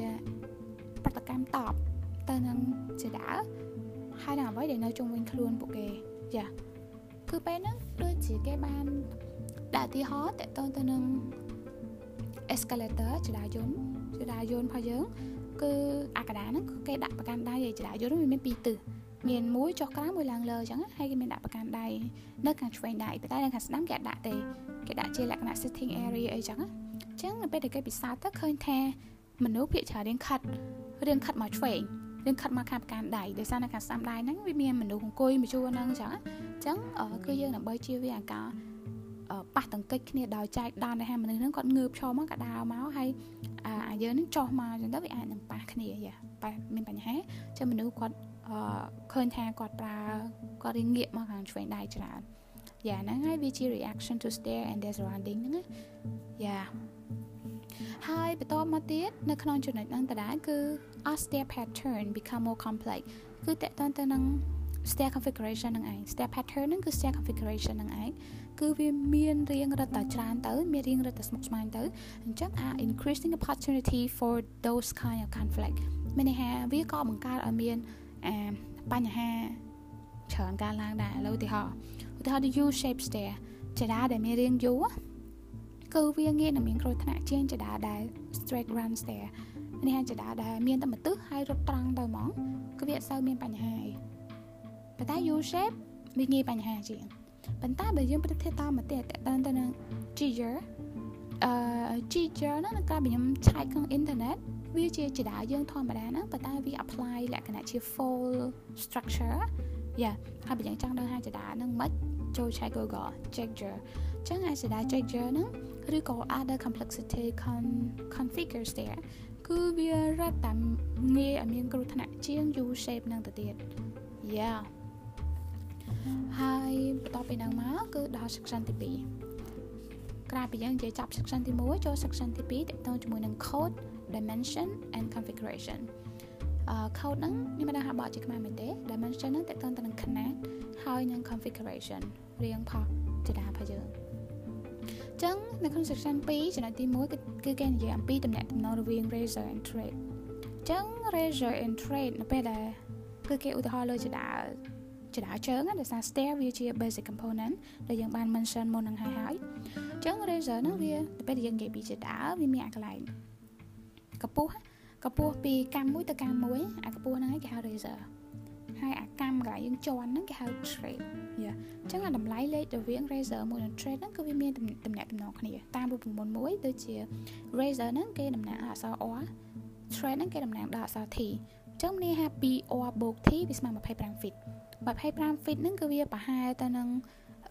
ប្រតិកម្មតបទៅនឹងចដាហើយនឹងអ្វីដែលនៅជុំវិញខ្លួនពួកគេចាគឺពេលហ្នឹងដូចជាគេបានដាក់ទីហោតតទៅទៅនឹង escalator ចដាយន្តចដាយន្តរបស់យើង គឺអាកដាហ្នឹងគេដាក់ប្រកាន់ដៃឯចដាយន្តវាមានពីរទិសមានមួយចុះក្រោមមួយឡើងលើអញ្ចឹងហើយគេមានដាក់ប្រកាន់ដៃនៅខាងឆ្វេងដៃតែនៅខាងស្ដាំគេអត់ដាក់ទេគេដាក់ជាលក្ខណៈ sitting area អីចឹងអញ្ចឹងនៅពេលដែលគេពិសោធន៍ទៅឃើញថាមនុស្សភាគច្រើនរៀងខិតរៀងខិតមកឆ្វេងរៀងខិតមកខាងប្រកាន់ដៃដោយសារនៅខាងស្ដាំដៃហ្នឹងវាមានមនុស្សអង្គុយមួយជួរហ្នឹងអញ្ចឹងអញ្ចឹងគឺយើងដើម្បីជៀសវាងអាការ ប៉ះទង្គិចគ្នាដោយចែកដានដែលមនុស្សហ្នឹងគាត់ងើបឈរមកក៏ដើរមកហើយអាយើងហ្នឹងចុះមកអញ្ចឹងទៅវាអាចនឹងប៉ះគ្នាយ៉ាប៉ះមានបញ្ហាចឹងមនុស្សគាត់ឃើញថាគាត់ប្រើគាត់រៀងងាកមកខាងឆ្វេងដៃច្រើនយ៉ាហ្នឹងហើយវាជា reaction to stare and their surrounding ហ្នឹងយ៉ាហើយបន្តមកទៀតនៅក្នុងចំណុចហ្នឹងតដែរគឺ as their pattern become more complex គឺតកតទៅនឹង stair configuration ហ្នឹងឯង stair pattern ហ្នឹងគឺ stair configuration ហ្នឹងឯងគឺវាមានរៀងរត់តែច្រើនទៅមានរៀងរត់តែស្មុគស្មាញទៅអញ្ចឹង are increasing opportunity for those kind of conflict មានន័យថាវាក៏បង្កើតឲ្យមានអាបញ្ហាច្រើនកើតឡើងដែរឥឡូវឧទាហរណ៍ឧទាហរណ៍ the U shape stair ចរាដែលមានរាង U គឺវាងាយនឹងមានគ្រោះថ្នាក់ជាងចដាដែល straight run stair នេះហើយចដាដែលមានតែមួយទិសហើយរត់ត្រង់ទៅហ្មងគឺវាអត់សូវមានបញ្ហាទេ ប៉ុន្តែ U shape វាងាយបញ្ហាជាងប៉ុន្តែបើយើងប្រតិតាមមកទៀតតើទៅនឹង Giger អឺ Giger ហ្នឹងនៅក្រៅពីខ្ញុំឆែកក្នុងអ៊ីនធឺណិតវាជាចដាយើងធម្មតាហ្នឹងប៉ុន្តែវា apply លក្ខណៈជា full structure យ៉ាហើយបើយើងចង់ដឹងថាចដាហ្នឹងមិនចូលឆែក Google Giger ចឹងឯចដា Giger ហ្នឹងឬក៏ other complexity con configures there គឺវារត់តាមងាយឲ្យមានគ្រោះថ្នាក់ជាង U shape នឹងទៅទៀត yeah ហើយបន្តពីនឹងមកគឺដល់ section ទី2ក្រោយពីយើងនិយាយចប់ section ទី1ចូល section ទី2តកតងជាមួយនឹង code dimension and configuration អឺ code ហ្នឹងខ្ញុំមិនដឹងថាបកជាខ្មែរមែនទេ dimension ហ្នឹងតកតងទៅនឹងຂະណាតហើយនឹង configuration រៀងផុសជាដារបស់យើងចឹងនៅក្នុង section 2ចំណុចទី1គឺគេនិយាយអំពីតំណែងតំណងរវាង razor and trade ចឹង razor and trade នៅពេលដែលគឺគេឧទាហរណ៍លើចដា ចដាជើងដោយសារ stair វាជា basic component ដែលយើងបាន mention មុននឹងហើយហើយចឹង razor ហ្នឹងវាទៅពេលដែលយើងនិយាយពីចដាវាមានអាកន្លែងកពស់កពស់ពីកម្មមួយទៅកម្មមួយអាកពស់ហ្នឹងគេហៅ razor ហើយអាកម្មកន្លែងយើងជន់ហ្នឹងគេហៅ trade យ៉ាអញ្ចឹងអាតម្លៃលេខរវាង razor មួយនិង trade ហ្នឹងគឺវាមានតំណាក់តំណងគ្នាតាមរូបមន្តមួយដូចជា razor ហ្នឹងគេតំណាក់អក្សរ r trade ហ្នឹងគេតំណាងដល់អក្សរ t អញ្ចឹងនេះថា 2r បូក t វាស្មើ25 feet 25 feet ហ្នឹងគឺវាប្រហែលទៅនឹង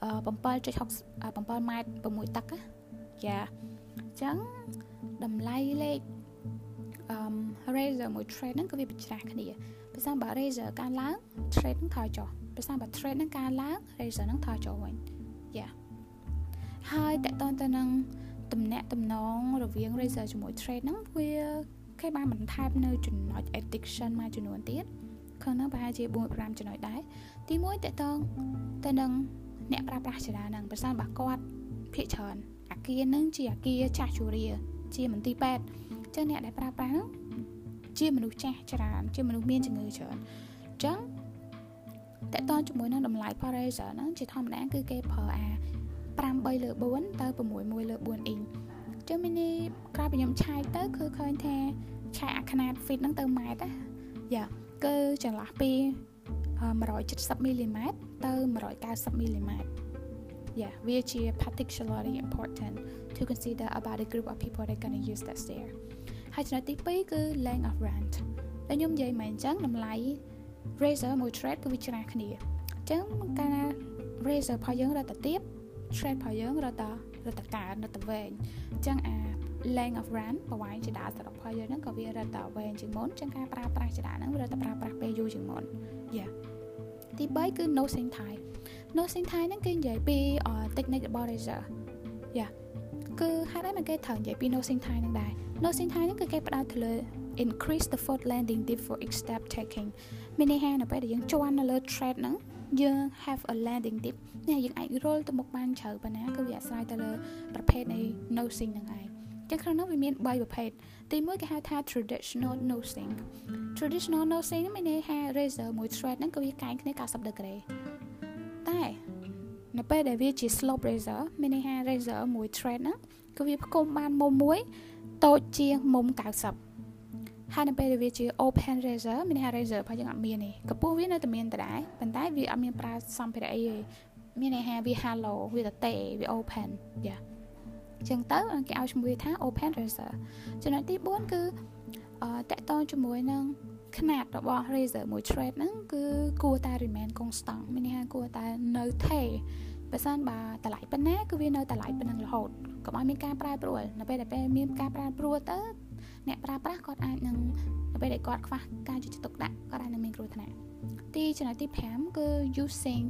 7.6 7ម៉ែត្រ6តឹកយ៉ាអញ្ចឹងតម្លៃលេខអឺ razor មួយ trade ហ្នឹងគឺវាប្រច្រាស់គ្នាប្រសិនបើ razor កើនឡើង trade នឹងថយចុះប្រសិនបើ trade នឹងកើនឡើង razor នឹងថយចុះវិញយ៉ាហើយតកតទៅនឹងតំណាក់តំណងរវាង razor ជាមួយ trade ហ្នឹងវាគេបានបន្ថែមនៅចំណុច addiction មួយចំនួនទៀត ខាងហ្នឹងប្រហែលជា4 5ចំណុចដែរទី1តកតងទៅនឹងអ្នកប្រើប្រាស់ចរាហ្នឹងប្រសិនបើគាត់ភាកច្រើនអាគារហ្នឹងជាអាគារចាស់ជូរាជាមន្ទីរពេទ្យអញ្ចឹងអ្នកដែលប្រើប្រាស់ហ្នឹងជាមនុស្សចាស់ច្រើនជាមនុស្សមានជំងឺច្រើនអញ្ចឹងតកតងជាមួយនឹងតម្លៃ Parazer ហ្នឹងជាធម្មតាគឺគេប្រើអា5 3លើ4ទៅ6 1លើ4អ៊ីងចឹងមីនីក្រោយពីខ្ញុំឆាយទៅគឺឃើញថាឆាយអាខ្នាត fit ហ្នឹងទៅម៉ែតណាយ៉ា គឺចន្លោះពី170មីលីម៉ែត្រទៅ190មីលីម៉ែត្រ yeah which is particularly important to consider about the group of people that going to use that stair ហើយចំណុចទី2គឺ length of rent ដែលខ្ញុំនិយាយមកអញ្ចឹងតម្លៃ razor មួយ thread គឺវាច្រើនគ្នាអញ្ចឹងកាលណា razor របស់យើងរត់ទៅទៀត thread របស់យើងរត់ទៅរត់ទៅកើនរត់ទៅវែងអញ្ចឹងអា length of run ប្រវែងចដាសរុបផលយើងហ្នឹងក៏វារត់ទៅវែងជាងមុនអញ្ចឹងការប្រើប្រាស់ចដាហ្នឹងវារត់ទៅប្រើប្រាស់ពេលយូរជាងមុនយ៉ាទី3គឺ nosing tie nosing tie ហ្នឹងគេនិយាយពី technique របស់ razor យ៉ាគឺហេតុអីមកគេត្រូវនិយាយពី nosing tie ហ្នឹងដែរ nosing tie ហ្នឹងគឺគេផ្ដោតទៅលើ increase the foot landing dip for each step taking មានន័យថានៅពេលដែលយើងជន់នៅលើ thread ហ្នឹងយើង have a landing dip នេះយើងអាច roll ទៅមុខបានជ្រៅប៉ុណ្ណាគឺវាអាស្រ័យទៅលើប្រភេទនៃ nosing ហ្នឹងឯង ចឹងក្នុងនោះវាមាន3ប្រភេទទី1គេហៅថា traditional nosing traditional nosing នេះមានន័យថា razor មួយ thread ហ្នឹងគឺវាកែងគ្នា90ដឺក្រេតែនៅពេលដែលវាជា slope razor មានន័យថា razor មួយ thread ហ្នឹងគឺវាផ្គុំបានមុំមួយតូចជាងមុំ90ហើយនៅពេលដែលវាជា open razor មានន័យថា razor របស់យើងអត់មានទេកម្ពស់វានៅតែមានដដែលប៉ុន្តែវាអត់មានប្រើសម្ភារៈអីទេមានន័យថាវា hollow វាតេវា open យ៉ា ចឹងទៅគេឲ្យឈ្មោះថា open razor ចំណុចទី4គឺអឺតកតងជាមួយនឹងຂະຫນាតរបស់ razor មួយ thread ហ្នឹងគឺគួរតែ remain constant មានន័យថាគួរតែនៅថេរបើសិនបើតម្លៃប៉ុណ្ណាគឺវានៅតម្លៃប៉ុណ្ណឹងរហូតកុំឲ្យមានការប្រែប្រួលនៅពេលដែលពេលមានការប្រែប្រួលទៅអ្នកប្រើប្រាស់គាត់អាចនឹងនៅពេលដែលគាត់ខ្វះការយកចិត្តទុកដាក់គាត់អាចនឹងមានគ្រោះថ្នាក់ទីចំណុចទី5គឺ using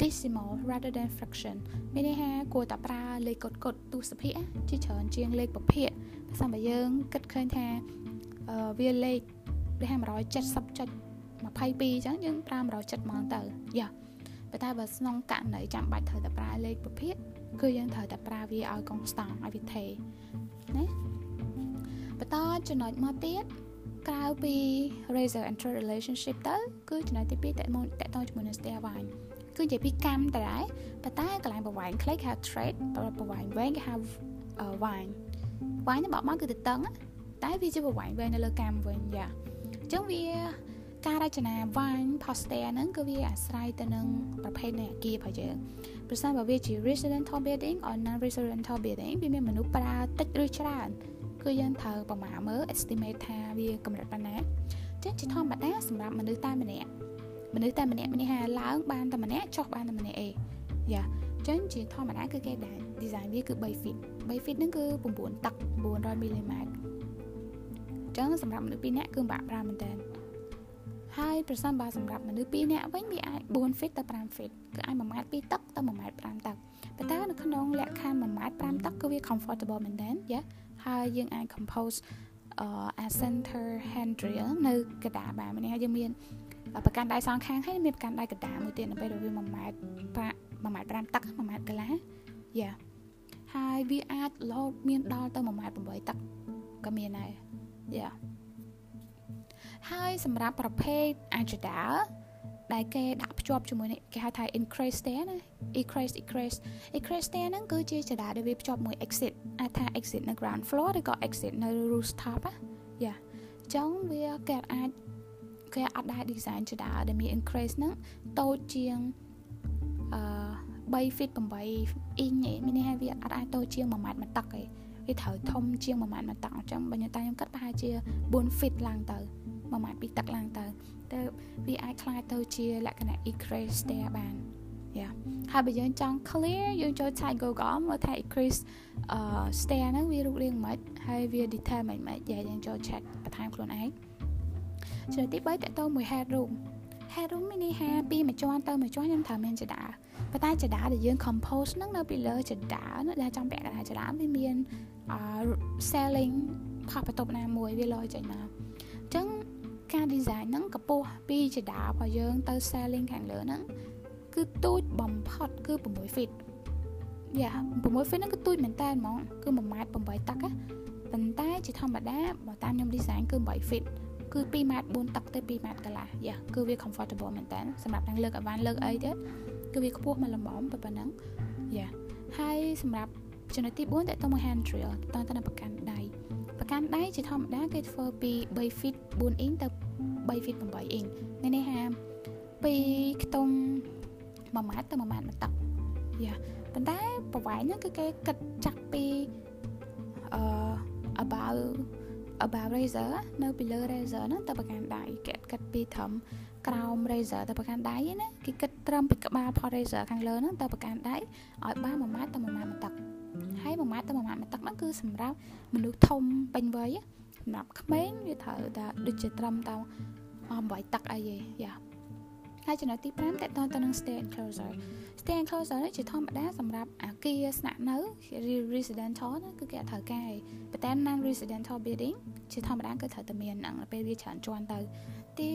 decimal rather than fraction មានន័យថាគួរតែប្រើលេខកុដកុដទស្សភាគជាច្រើនជាងលេខពភាគបើសិនបើយើងគិតឃើញថាវាលេខដូច170.22អញ្ចឹងយើងប្រើ170ហ្មងទៅយ៉ាប៉ុន្តែបើក្នុងករណីចាំបាច់ត្រូវតែប្រើលេខពភាគគឺយើងត្រូវតែប្រើវាឲ្យកុងស្តង់ឲ្យវាថេណាបន្តចំណុចមកទៀតក្រៅពី razor and trade relationship ទៅគឺចំណុចទី2តតតជាមួយនឹង stay wine គឺនិយាយពីកម្មតដែរប៉ុន្តែកន្លែងប្រវែងខ្លីគេហៅ trade ប្រវែងវែងគេហៅ wine wine បបមកគឺទៅតឹងតែវាជាប្រវែងវែងនៅលើកម្មវិញយ៉ាអញ្ចឹងវាការរចនា wine poster ហ្នឹងគឺវាអាស្រ័យទៅនឹងប្រភេទនៃអគាររបស់យើងប្រសិនបើវាជា residential building or non residential building វាមានមនុស្សប្រើតិចឬច្រើនគឺយើងត្រូវប្រមាណមើល estimate ថាវាកម្រិតប៉ុណ្ណាចឹងជាធម្មតាសម្រាប់មនុស្សតែម្នាក់ មនុស្សតែម្នាក់ម្នាក់ហាឡើងបានតែម្នាក់ចុះបានតែម្នាក់អេយ៉ាចឹងជាធម្មតាគឺគេដែរ design វាគឺ3 feet 3 feet ហ្នឹងគឺ9តឹក900 mm ចឹងសម្រាប់មនុស្ស2នាក់គឺបាក់ប្រើមែនតើហើយប្រសិនបើសម្រាប់មនុស្ស2នាក់វិញវាអាច4 feet ទៅ5 feet គឺអាច1ម៉ែត្រ2តឹកទៅ1ម៉ែត្រ5តឹកប៉ុន្តែនៅក្នុងលក្ខខណ្ឌ1ម៉ែត្រ5តឹកគឺវា comfortable មែនតើយ៉ាហើយយើងអាច compose អឺ a center handrail នៅកណ្ដាលបានមានថាយើងមាន ប្រកាន់ដៃសងខាងហើយមានប្រកាន់ដៃកណ្ដាលមួយទៀតនៅពេលដែលវា1ម៉ែត្រប្រា1ម៉ែត្រ5ទឹក1ម៉ែត្រកន្លះយ៉ាហើយវាអាចលោតមានដល់ទៅ1ម៉ែត្រ8ទឹកក៏មានដែរយ៉ាហើយសម្រាប់ប្រភេទ agenda ដែលគេដាក់ភ្ជាប់ជាមួយនេះគេហៅថា increase stair ណា increase increase increase stair ហ្នឹងគឺជាចដាដែលវាភ្ជាប់មួយ exit អាចថា exit នៅ ground floor ឬក៏ exit នៅ rooftop ណាយ៉ាអញ្ចឹងវាគេអាច គេអត់ដែរ design ចដាដែលមាន increase ហ្នឹងតូចជាងអឺ3 feet 8អ៊ីងឯងមានន័យថាវាអត់អាចតូចជាង1ម៉ែត្រមួយតឹកឯងវាត្រូវធំជាង1ម៉ែត្រមួយតឹកអញ្ចឹងបើខ្ញុំតែខ្ញុំគិតប្រហែលជា4 feet ឡើងទៅ1ម៉ែត្រ2តឹកឡើងទៅទៅវាអាចคล้ายទៅជាលក្ខណៈ increase stair បានយ៉ាហើយបើយើងចង់ clear យើងចូលឆាយ Google មើលថា increase អឺ stair ហ្នឹងវារូបរាងម៉េចហើយវា detail ម៉េចម៉េចយើងចូល check បន្ថែមខ្លួនឯង ចំណុចទី3តកតមួយ head room head room មានន័យថាពីមួយជាន់ទៅមួយជាន់ខ្ញុំត្រូវមានចដាប៉ុន្តែចដាដែលយើង compose ហ្នឹងនៅពីលើចដាដែលចំពាក់កណ្ដាលចដាវាមាន selling ផុសបន្ទប់ណាមួយវាលយចេញមកអញ្ចឹងការ design ហ្នឹងកម្ពស់ពីចដារបស់យើងទៅ ceiling ខាងលើហ្នឹងគឺទូចបំផុតគឺ6 feet យ៉ា6 feet ហ្នឹងគឺទូចមែនតើហ្មងគឺ1ម៉ែត្រ8តឹកណាប៉ុន្តែជាធម្មតាបើតាមខ្ញុំ design គឺ8 feet គឺ2ម៉ែត្រ4តឹកទៅ2ម៉ែត្រកន្លះយ៉ាគឺវា comfortable មែនតើសម្រាប់ទាំងលើកអីវ៉ាន់លើកអីទៀតគឺវាខ្ពស់មកល្មមប៉ុណ្ណឹងយ៉ាហើយសម្រាប់ចំណុចទី4តើតមក hand drill តទៅនឹងប្រកាន់ដៃប្រកាន់ដៃជាធម្មតាគេធ្វើពី3 feet 4អ៊ីងទៅ3 feet 8អ៊ីងមានន័យថាពីខ្ទង់1ម៉ែត្រទៅ1ម៉ែត្រមួយតឹកយ៉ាប៉ុន្តែប្រវែងហ្នឹងគឺគេគិតចាក់ពីអឺ about about razor នៅពីលើ razor ហ្នឹងទៅប្រកាន់ដៃគេគិតពីត្រឹមក្រោម razor ទៅប្រកាន់ដៃណាគេគិតត្រឹមពីក្បាល pot razor ខាងលើហ្នឹងទៅប្រកាន់ដៃឲ្យបាន1ម៉ែត្រទៅ1ម៉ែត្រមួយទឹកហើយ1ម៉ែត្រទៅ1ម៉ែត្រមួយទឹកហ្នឹងគឺសម្រាប់មនុស្សធំពេញវ័យសម្រាប់ក្មេងវាត្រូវតែដូចជាត្រឹមទៅ8ទឹកអីទេយ៉ា ហើយចំណុចទី5តកតទៅនឹង stay enclosure stay enclosure នេះជាធម្មតាសម្រាប់អាគារស្នាក់នៅ residential ណាគឺគេអត់ត្រូវការទេប៉ុន្តែ non residential building ជាធម្មតាគឺត្រូវតែមានហ្នឹងពេលវាច្រើនជាន់ទៅទី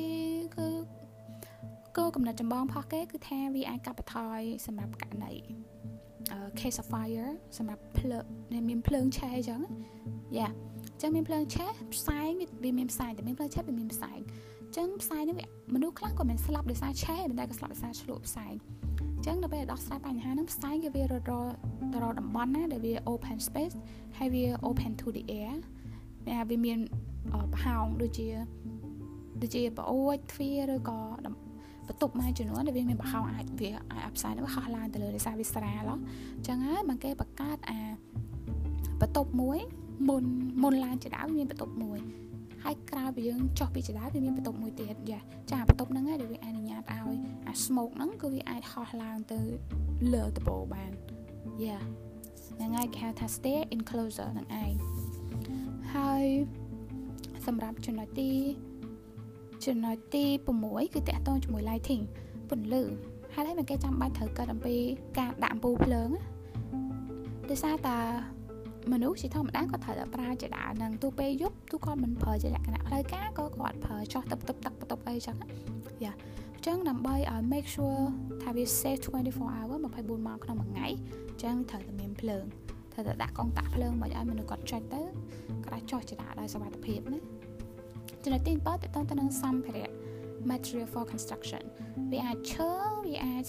គឺគោលកំណត់ចម្បងផុសគេគឺថាវាអាចកាត់បន្ថយសម្រាប់ករណី case of fire សម្រាប់ភ្លើងមានភ្លើងឆេះអញ្ចឹងយ៉ាអញ្ចឹងមានភ្លើងឆេះផ្សែងវាមានផ្សែងតែមានភ្លើងឆេះវាមានផ្សែងអញ្ចឹងផ្សែងហ្នឹងមនុស្សខ្លះក៏មិនស្លាប់ដោយសារឆេះប៉ុន្តែក៏ស្លាប់ដោយសារឆ្លក់ផ្សែងអញ្ចឹងដល់ពេលដោះស្រាយបញ្ហាហ្នឹងផ្សែងគេវារត់រទៅរកតំបន់ណាដែលវា open space ហើយវា open to the air វាមានប្រហោងដូចជាដូចជាប្អូចទ្វារឬក៏បន្ទប់មួយចំនួនដែលវាមានប្រហោងអាចវាអាចផ្សាយនោះហោះឡើងទៅលើដោយសារវាស្រាលអញ្ចឹងហើយបើគេបង្កើតអាបន្ទប់មួយមុនមុនឡើងចដៅមានបន្ទប់មួយ ហើយក្រោយពីយើងចុះពីចដៅវាមានបន្ទប់មួយទៀតយ៉ាចាបន្ទប់ហ្នឹងឯងដែលវាអនុញ្ញាតឲ្យអា smoke ហ្នឹងគឺវាអាចហោះឡើងទៅលើដបូបានយ៉ាហ្នឹងហើយគេហៅថា stair enclosure ហ្នឹងឯងហើយសម្រាប់ចំណុចទីចំណុចទី6គឺតកតងជាមួយ lighting ពន្លឺហើយហើយមកគេចាំបាច់ត្រូវកាត់អំពីការដាក់អំពូលភ្លើងដោយសារតា មនុស្សជាធម្មតាគាត់ត្រូវតែប្រើចដានឹងទូពេលយប់ទូគាត់មិនប្រើជាលក្ខណៈផ្លូវការក៏គាត់ប្រើចោះទឹកទឹកទឹកបន្ទប់អីចឹងយ៉ាអញ្ចឹងដើម្បីឲ្យ make sure ថាវា safe 24 hour 24ម៉ោងក្នុងមួយថ្ងៃអញ្ចឹងត្រូវតែមានភ្លើងត្រូវតែដាក់កងតាក់ភ្លើងមកឲ្យមនុស្សគាត់ចុចទៅគាត់អាចចោះចដាដោយសុវត្ថិភាពណាចំណុចទី7តទៅទៅនឹងសម្ភារៈ material for construction វាអាចឈើវាអាច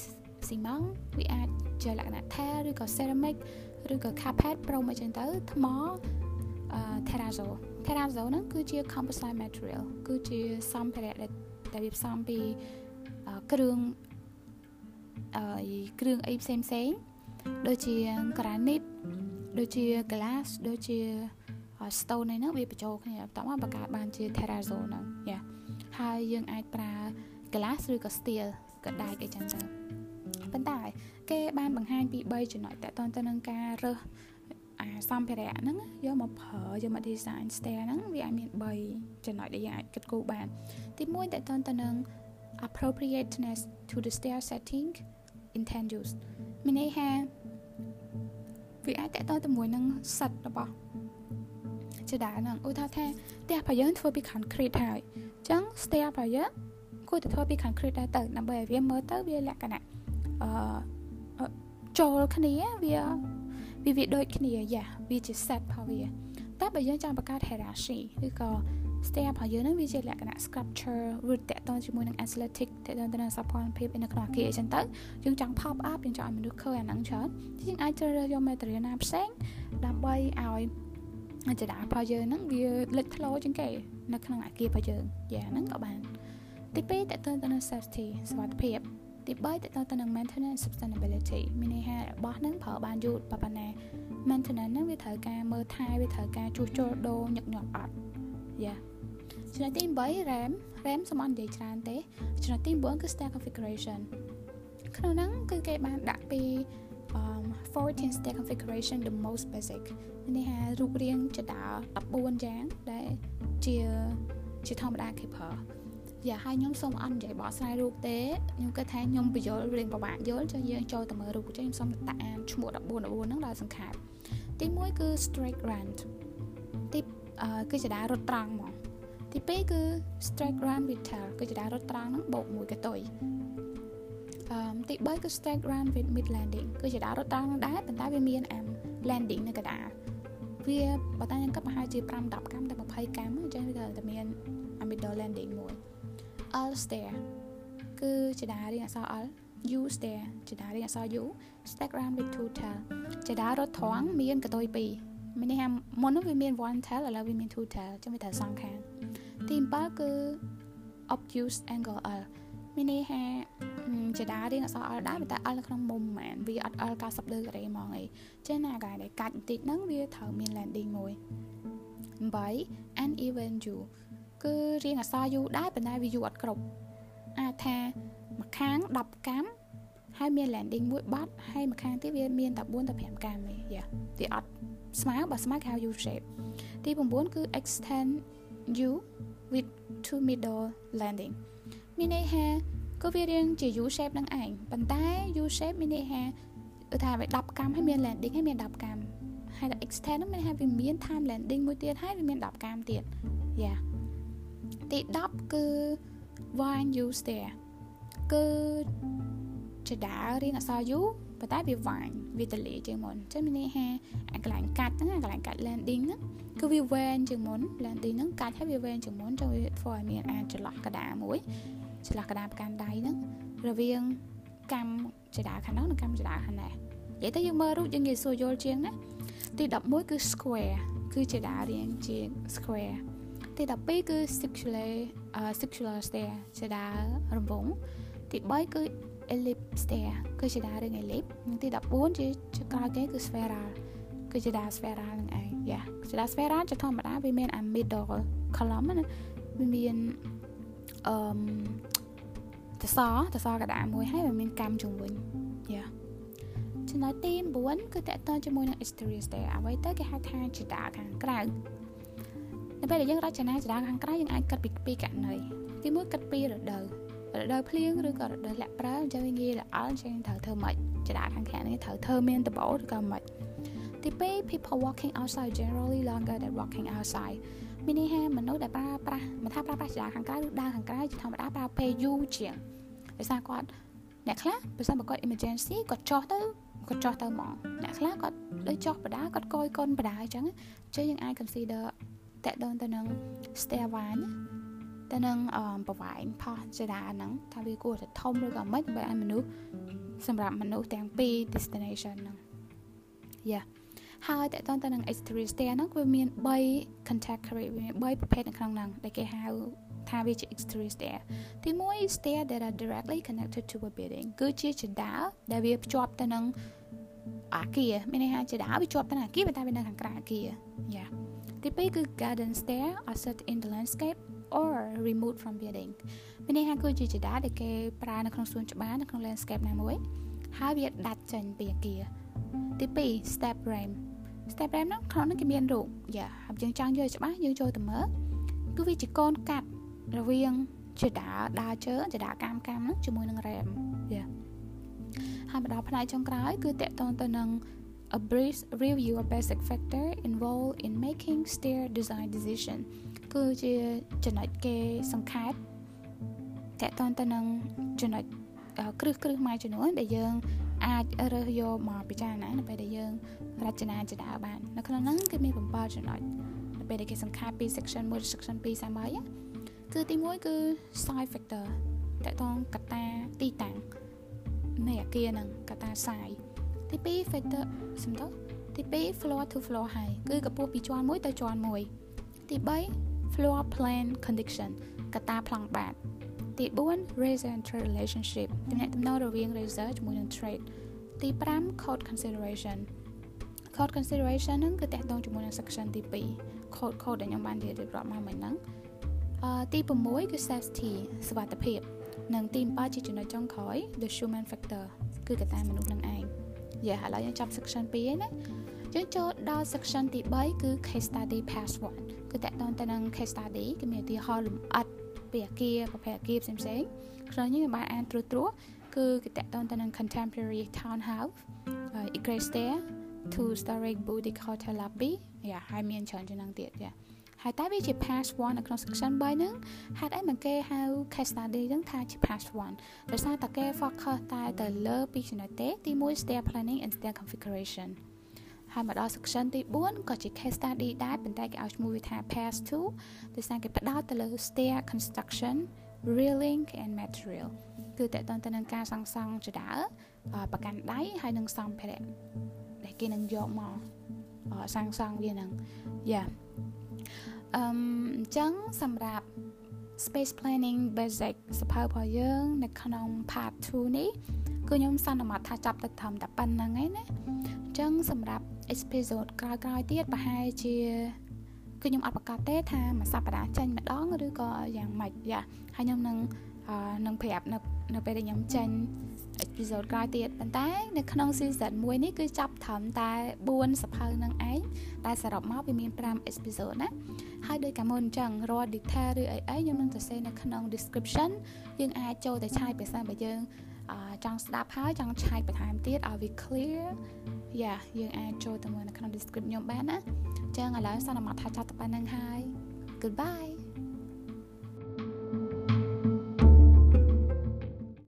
ស៊ីម៉ង់វាអាចជាលក្ខណៈ tile ឬក៏ ceramic ឬក៏ carpet ព្រមអីចឹងទៅថ្មអឺ terrazzo terrazzo ហ្នឹងគឺជា composite material គឺជាសម្ភារៈដែលវាផ្សំពីគ្រឿងអឺគ្រឿងអីផ្សេងផ្សេងដូចជា granite ដូចជា glass ដូចជា stone ហ្នឹងវាបញ្ចូលគ្នាបន្ទាប់មកបង្កើតបានជា terrazzo ហ្នឹងយ៉ាហើយយើងអាចប្រើ glass ឬក៏ steel ក៏ដែកអីចឹងទៅ ប៉ុន្តែគេបានបង្ហាញពី3ចំណុចតទៅទៅនឹងការរើសអាសម្ភារៈហ្នឹងយកមកប្រើយកមក design stair ហ្នឹងវាអាចមាន3ចំណុចដែលយើងអាចគិតគូរបាន ទី1តទៅទៅនឹង appropriateness to the stair setting intend use មានន័យថាវាអាចតទៅទៅមួយនឹងសិតរបស់ជាដើមហ្នឹងឧទាហរណ៍ថាផ្ទះរបស់យើងធ្វើពី concrete ហើយអញ្ចឹង stair របស់យើងគួរតែធ្វើពី concrete ដែរទៅដើម្បីឲ្យវាមើលទៅវាលក្ខណៈ អឺចូលគ្នាវាវាវាដូចគ្នាយ៉ាវាជា set របស់វាតែបើយើងចង់បង្កើត hierarchy ឬក៏ stair របស់យើងហ្នឹងវាជាលក្ខណៈ sculpture ឬតកតងជាមួយនឹង aesthetic តកតងទៅនឹងសោភ័ណភាពនៅក្នុងអគារអញ្ចឹងទៅយើងចង់ pop up យើងចង់ឲ្យមនុស្សឃើញអាហ្នឹងច្រើនយើងអាចជ្រើសរើសយក material ណាផ្សេងដើម្បីឲ្យចដារបស់យើងហ្នឹងវាលេចធ្លោជាងគេនៅក្នុងអាគាររបស់យើងយ៉ាហ្នឹងក៏បានទី2តើតើទៅនឹង safety សុវត្ថិភាព ទី3តើតើទៅនឹង maintenance sustainability មានន័យថារបស់ហ្នឹងប្រើបានយូរប៉ុណ្ណា maintenance ហ្នឹងវាត្រូវការមើលថែវាត្រូវការជួសជុលដូរញឹកញាប់អត់យ៉ាចំណុចទី8 RAM RAM សំអន់និយាយច្រើនទេចំណុចទី9គឺ stack configuration ក្នុងហ្នឹងគឺគេបានដាក់ពី um 14 stack configuration the most basic នេះហារូបរាងចដា14យ៉ាងដែលជាជាធម្មតាគេប្រើ យ៉ាហើយខ្ញុំសូមអត់និយាយបកស្រាយរូបទេខ្ញុំគិតថាខ្ញុំបញ្យល់រៀងពិបាកយល់ចុះយើងចូលទៅមើលរូបចេះខ្ញុំសូមតាអានឈ្មោះ14 14ហ្នឹងដល់សង្ខេបទី1គឺ straight rand ទីអឺគឺជាដារត់ត្រង់ហ្មងទី2គឺ straight run with tail គឺជាដារត់ត្រង់ហ្នឹងបូកមួយកតុយអឺទី3គឺ straight run with mid landing គឺជាដារត់ត្រង់ដែរប៉ុន្តែវាមាន am landing នៅកណ្ដាលវាបើតាខ្ញុំគិតប្រហែលជា5 10កាំទៅ20កាំអញ្ចឹងវាត្រូវតែមាន middle landing មួយ L stair គឺជាដារៀងអក្សរ L U stair ជាដារៀងអក្សរ U stack round with two tail ជាដារត់ត្រង់មានកតុយ2មានន័យថាមុននោះវាមាន one tail ឥឡូវវាមាន two tail ចឹងវាត្រូវសងខាងទី7គឺ obtuse angle L មានន័យថាជាដារៀងអក្សរ L ដែរតែ L នៅក្នុងមុំហ្មងវាអត់ L 90ដឺការ៉េហ្មងអីចឹងណាកាយដែលកាច់បន្តិចហ្នឹងវាត្រូវមាន landing មួយ8 uneven U គឺរៀងអក្សរ U ដែរប៉ុន្តែវា U អត់គ្រប់អាចថាម្ខាង10កាំហើយមាន landing មួយបាត់ហើយម្ខាងទៀតវាមានតែ4ទៅ5កាំទេយ៉ាវាអត់ស្មើបើស្មើគេហៅ U shape ទី9គឺ extend U with two middle landing មានន័យថាក៏វារៀងជា U shape នឹងឯងប៉ុន្តែ U shape មានន័យថាគឺថាវា10កាំហើយមាន landing ហើយមាន10កាំហើយ extend ហ្នឹងមានថាវាមាន time landing មួយទៀតហើយវាមាន10កាំទៀតយ៉ា ទី10គឺ wine use there គឺជាដើររៀងអក្សរ U ប៉ុន្តែវាវាញវាតលេជាងមុនអញ្ចឹងមានន័យថាអាកន្លែងកាច់ហ្នឹងអាកន្លែងកាច់ landing ហ្នឹងគឺវាវែងជាងមុន landing ហ្នឹងកាច់ហើយវាវែងជាងមុនចឹងវាធ្វើឲ្យមានអាចចន្លោះកដាមួយចន្លោះកដាប្រកាន់ដៃហ្នឹងរវាងកម្មចដាខាងនោះនិងកម្មចដាខាងនេះនិយាយទៅយើងមើលរូបយើងងាយស្រួលយល់ជាងណាទី11គឺ square គឺជាដារៀងជា square ទី12គឺ circular uh, circular stair ជាដារង្វង់ទី3គឺ ellipse stair គឺជាដារឿង ellipse និងទី14ជាក្រោយគេគឺ spiral គឺជាដា spiral នឹងឯងយ៉ាជាដា spiral ជាធម្មតាវាមាន a middle column ណាវាមានអឺមតសតសកដាមួយហើយវាមានកម្មជុំវិញយ៉ាចំណុចទី9គឺតកតជាមួយនឹង exterior stair អ្វីទៅគេហៅថាជាដាខាងក្រៅ នៅពេលដែលយើងរចនាជាដាខាងក្រៅយើងអាចគិតពីពីករណីទី1គិតពីរដូវរដូវភ្លៀងឬក៏រដូវលាក់ប្រើអញ្ចឹងវាងាយរអល់អញ្ចឹងត្រូវធ្វើម៉េចចដាខាងខាងនេះត្រូវធ្វើមានដបឬក៏ម៉េចទី2 people walking outside generally longer than walking outside មានន័យថាមនុស្សដែលប្រើប្រាស់មិនថាប្រើប្រាស់ចដាខាងក្រៅឬដើរខាងក្រៅជាធម្មតាប្រើពេលយូរជាងដោយសារគាត់អ្នកខ្លះបើសិនបើគាត់ emergency គាត់ចោះទៅគាត់ចោះទៅហ្មងអ្នកខ្លះគាត់ដូចចោះបដាគាត់កយកុនបដាអញ្ចឹងអញ្ចឹងយើងអាច consider តកតងទៅនឹង stair van ទៅនឹងប្រវែងផោះចរាហ្នឹងថាវាគួរតែធំឬក៏មិនបើឲ្យមនុស្សសម្រាប់មនុស្សទាំងពីរ destination ហ្នឹងយ៉ាហើយតើតើទៅនឹង exterior stair ហ្នឹងវាមាន3 category វាមាន3ប្រភេទនៅក្នុងហ្នឹងដែលគេហៅថាវាជា exterior stair ទី1 stair that are directly connected to a building គឺជាចណ្ដាលដែលវាភ្ជាប់ទៅនឹងអាគារមានន័យថាចណ្ដាលវាជាប់ទៅនឹងអាគារប៉ុន្តែវានៅខាងក្រៅអាគារយ៉ា ទី2គឺ garden stair are set in the landscape or removed from building មានន័យថាគឺជាចដាដែលគេប្រើនៅក្នុងសួនច្បារនៅក្នុង landscape ណាមួយហើយវាដាច់ចេញពីអាគារទី2 step frame step frame ហ្នឹងក្នុងហ្នឹងគេមានរូបយ៉ាហើយយើងចង់យល់ច្បាស់យើងចូលទៅមើលគឺវាជាកូនកាត់រវាងចដាដើរជើងចដាកម្មកម្មហ្នឹងជាមួយនឹង ram យ៉ាហើយមកដល់ផ្នែកចុងក្រោយគឺតកតងទៅនឹង a brief review of basic factor involved in making stair design decision គឺជាចំណុចគេសង្ខេបតកតងទៅនឹងចំណុចគ្រឹះគ្រឹះមួយចំនួនដែលយើងអាចរើសយកមកពិចារណានៅពេលដែលយើងរចនាចដាបាននៅក្នុងហ្នឹងគឺមាន7ចំណុចនៅពេលដែលគេសង្ខេបពី section 1 section 2សាមីគឺទី1គឺ side factor តកតងកត្តាទីតាំងនៃអាគារហ្នឹងកត្តា side ទី2 factor សំដៅទី2 floor to floor high គឺកម្ពស់ពីជាន់មួយទៅជាន់មួយទី3 floor plan condition កត្តាប្លង់បាតទី4 razor and trade relationship ទំនាក់ទំនងរវាង razor ជាមួយនឹង trade ទី5 code consideration code consideration ហ្នឹងគឺតកតងជាមួយនឹង section ទី2 code code ដែលខ្ញុំបាននិយាយរៀបរាប់មកមិញហ្នឹងអឺទី6គឺ safety សុវត្ថិភាព និងទី7ជាចំណុចចុងក្រោយ the human factor គឺកត្តាមនុស្សនឹងឯង យ៉ាឥឡូវយើងចាប់ section 2ហើយណាយើងចូលដល់ section ទី3គឺ case study part 1គឺតកតងទៅនឹង case study គឺមានឧទាហរណ៍លម្អិតពីអាគារប្រភេទអាគារផ្សេងផ្សេងក្នុងនេះយើងបានអានត្រួសត្រាសគឺគឺតកតងទៅនឹង contemporary townhouse Igre stair two story boutique hotel lobby យ៉ាហើយមានច្រើនជាងហ្នឹងទៀតយ៉ា ហើយតែវាជា past 1នៅក្នុង section 3ហ្នឹងហេតុអីមិនគេហៅ case study ហ្នឹងថាជា past 1ដោយសារតែគេ focus តែទៅលើពីចំណុចទេទី1 stair planning and stair configuration ហើយមកដល់ section ទី4ក៏ជា case study ដែរប៉ុន្តែគេឲ្យឈ្មោះវាថា past 2ដោយសារគេផ្ដោតទៅលើ stair construction railing and material គឺតកតទៅនឹងការសង់សង់ចដើប្រកាន់ដៃហើយនឹងសម្ភារៈដែលគេនឹងយកមកសាងសង់វានឹងយ៉ា អឺអញ្ចឹងសម្រាប់ space planning basic សភៅរបស់យើង នៅក្នុង part 2នេះគឺខ្ញុំសន្មតថាចាប់ទៅត្រឹមតែប៉ុណ្្នឹងឯណាអញ្ចឹងសម្រាប់ episode ក្រោយៗទៀតប្រហែលជាគឺខ្ញុំអត់ប្រកាសទេថាមួយសប្តាហ៍ចេញម្ដងឬក៏យ៉ាងម៉េចយ៉ាហើយខ្ញុំនឹងនឹងប្រាប់នៅ នៅពេលដែលខ្ញុំចេញ episode ក្រោយទៀតប៉ុន្តែ នៅក្នុង season 1នេះគឺចាប់ត្រឹមតែ4សភៅនឹងឯងតែសរុបមកវាមាន5 episode ណាហើយដោយកាមុនអញ្ចឹងរាល់ detail ឬអីអីខ្ញុំនឹងសរសេរនៅក្នុង description យើងអាចចូលទៅឆាយភាសាបើយើងចង់ស្ដាប់ហើយចង់ឆាយបន្ថែមទៀតឲ្យវា clear យ៉ាយើងអាចចូលទៅមើលនៅក្នុង description ខ្ញុំបានណាអញ្ចឹងឥឡូវសន្មតថាចាប់ទៅប៉ុណ្្នឹងហើយ goodbye